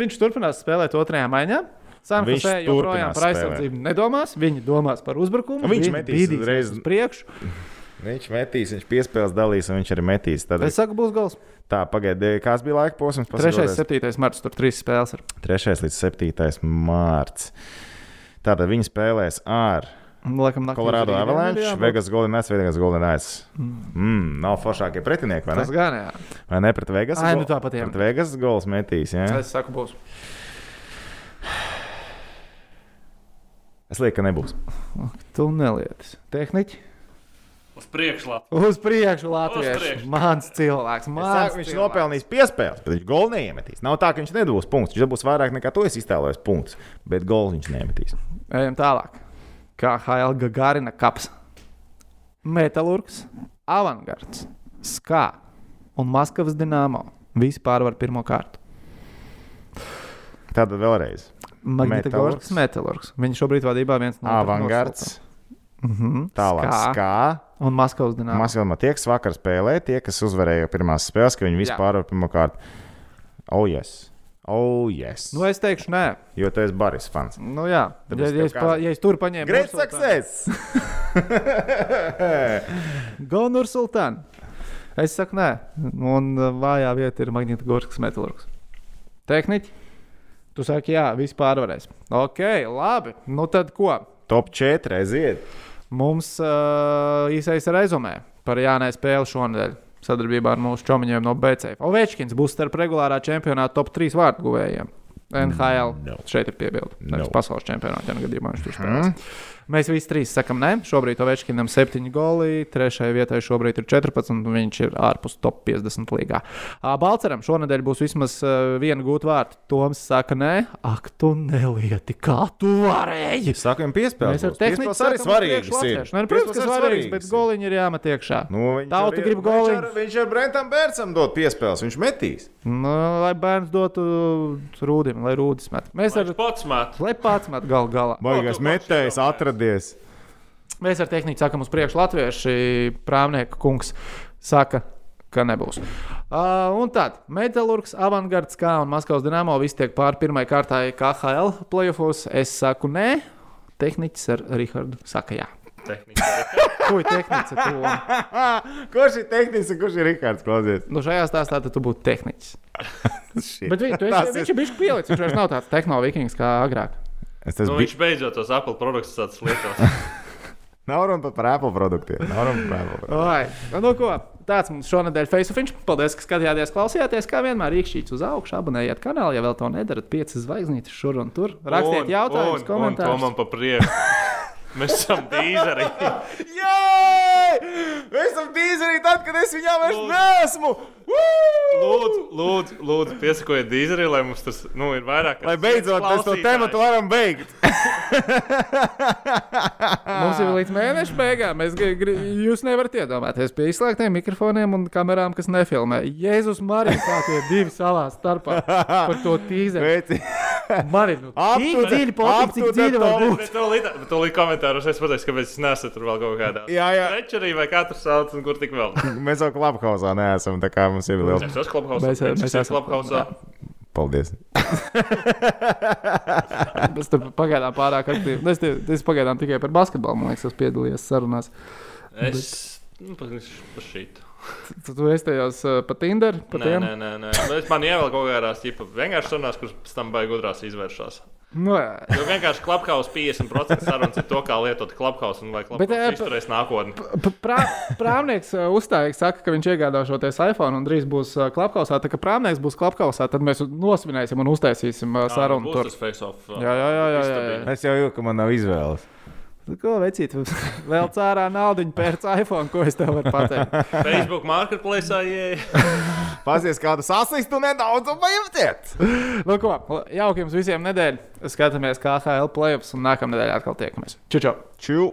Viņš turpinās spēlēt otrajā maiņā. San Viņš Jose joprojām par aizsardzību nedomās. Viņi domās par uzbrukumu. Viņš metīs uzreiz. uz priekšu. Viņš metīs, viņš piespēles dalīs, un viņš arī metīs. Tad Es saku, būs gals. tā, pagaidiet, kāds bija laika posms? 3. un Pasakoties. 7. marts. Tur trīs spēles ir. 3. līdz 7. mārts. Tātad viņi spēlēs ar Laikam, Colorado Avalanche. Vegas Golden Knights, Vegas Golden Knights. Mm, nav foršākie pretinieki, vai ne? Tas gan, jā. Vai ne pret Vegas? Ai, nu tāpat, jā. Pret Vegas gols metīs, jā. Es saku, būs. Es lieku, ka nebūs. Tu nelietis. Tehniķi. Uz priekšu, labi. Uz priekšu, Latvijas. priekšu. Mans cilvēks. Mans saku, viņš cilvēks. nopelnīs piespēles, bet viņš golu neiemetīs. Nav tā, ka viņš nedabūs punktus. Viņš dabūs vairāk nekā to es iztēlojos punktus, bet golu viņš neiemetīs. Ejam tālāk. Kā HL Gagarina kaps. Metālurgs, Avangards, Skā un Maskavas Dienāmo. Visi pārvar pirmo kārtu. Tātad vēlreiz. Magnitogorskis, Metālurgs. Viņš šobrīd vadībā viens no Avangards, Mhm. tālāk Skā skā. un Maskavas Dienāmo. Maskavā tie, kas vakar spēlēja, tie, kas uzvarēja pirmās spēles, ka viņi vispār ir pirmā kārta. Oh, yes. Oh, yes. Nu, es teikšu, nē. Jo tu esi Baris fans. Nu, jā, ja, Tāpēc ja, tev es, kā- pa, ja es tur paņēmu Great success! <laughs> Go Nursultān. Es saku, nē. Un uh, vājā vieta ir Magnitogorskis Metālurgs. Tehniķi. Tu saki, jā, viss pārvarēs. Ok, labi. Nu tad ko? Top 4 aiziet. Mums uh, īsais rezumē par Jānai spēli šonadēļ. Sadarbībā ar mūsu čomiņiem no BCF. Ovečkins būs starp regulārā čempionāta top 3 vārdu guvējiem. NHL. No. Šeit ir piebilde. No. No. Pasaules čempionātā gadījumā viņš tur spēlēs. Mm. Mēs visi trīs sakām, nē, šobrīd Ovečkinam ir 7 goli, trešajai vietai šobrīd ir 14, un viņš ir ārpus top 50 līgā. Balceram šonadēļ būs vismaz viena gūta vārta. Toms saka, nē, ak, tu nelieti, kā tu varēji. Sākam piespēlēt. Mēs ar tehniku arī svarīgas ir. Nē, protams, ka svarīgs, bet goliņi ir jāmet iekšā. Nu, viņš Tauta grib ar- Viņš ar Brentam Bērcam dod piespēles. Viņš metīs. Nu, lai bērns dotu rūdim, lai rūdis met. Mēs ar, pats met. lai pats met gal galā. Baigās metējs paši atradies. Mēs ar tehniku sakām uz priekšu latvieši. Prāmnieka kungs saka, ka nebūs. Uh, un tad Metālurgs, Avangards, kā un Maskavas Dienāmo visi tiek pāri pirmai kārtai KHL playoffs. Es saku nē, tehniķis ar Rihardu saka jā. <laughs> Ko ir tehnicis? <laughs> Kurš ir tehnisks un kurš ir Rikārds? Klausies. Nu, šajā stāstā tad tu būtu tehniķis. <laughs> Shit. Bet vi, tu esi, viņš ir bijis pielicis, viņš vairs nav tāds tehnoloģisks kā agrāk. Es tas Nu, biju. viņš beidzot tos Apple produktus tāds <laughs> lietot. Nav runa par Apple produktiem. Nav runa par Apple produktiem. Oi, nu, ko? Tāds mums šonadēļ Facebook's. Paldies, ka skatījāties, klausījāties. Kā vienmēr, rīkšķīts uz augšu, abonējiet kanālu. Ja vēl to nedarat, piecas zvaigznītes šur un tur. Rakstiet Un- jautājumus, un- un To komentārus. man pa priekšu. <laughs> Mēs esam dīzeri. <laughs> Jā! Mēs esam dīzerī tad, kad es viņā vairs Lūdzu. neesmu! Lūdzu, lūdzu, lūdzu piesakojiet dīzeri, lai mums tas nu, ir vairāk. Lai beidzot mēs to tematu varam beigt. <laughs> Mums ir līdz mēneša beigām. Mēs, jūs nevarat iedomāties pie izslēgtiem mikrofoniem un kamerām, kas nefilmē. Jēzus Marija, kā tie divi savā starpā par to <laughs> tīzeri. Ir nu, Up tik to komentāros es pateicu, kāpēc es neesmu tur vēl kaut kādā. Jā, jā. Rečerī vai katrs sauc, un kur tik vēl. <laughs> mēs jau klubhausā neesam, tā kā mums ir liels. Es esmu klubhausā. Mēs- mēs esmu esam- klubhausā. Paldies. <laughs> Es tur pagaidām pārāk aktīvi. Nu, Es, te- es pagaidām tikai par basketbolu, man liekas, esmu piedalījies sarunās. Es. Nu, pagaidām, par šītu. Tu, tu esi tajos uh, pa Tinder, pa Nē, tiem? nē, nē, nē. Bet man ievēl kaut kādās ķipa vienkārši sarunās, kuras pēc tam baigi gudrās izvēršās. Nu. Jo vienkārši klubhaus 50% sarunas ir to, kā lietot klubhaus un vai klubhaus eh, izturēs nākotni. P- Prā, prāmnieks uh, uzstājīgi saka, ka viņš iegādāšoties iPhone un drīz būs klapkausā. Tā kā prāmnieks būs klapkausā, tad mēs nosvinēsim un uztaisīsim uh, sarunu Būs tur. tas face-off. uh, Jā, jā, jā, jā, jā, jā. Es jau jūtu, ka man nav izvēles. Nu, Ko vecīt? <laughs> Vēl cārā naudu pēc iPhone, ko es tev varu pateikt. <laughs> Facebook marketplace ieeja. <laughs> Pasies kādu sasniegtu nedaudz un pajūtiet. Nu, ko, jauki jums visiem nedēļu. Skatāmies, kā HL playoffs un nākamā nedēļa atkal tiekamies. Čau! čau. Čau!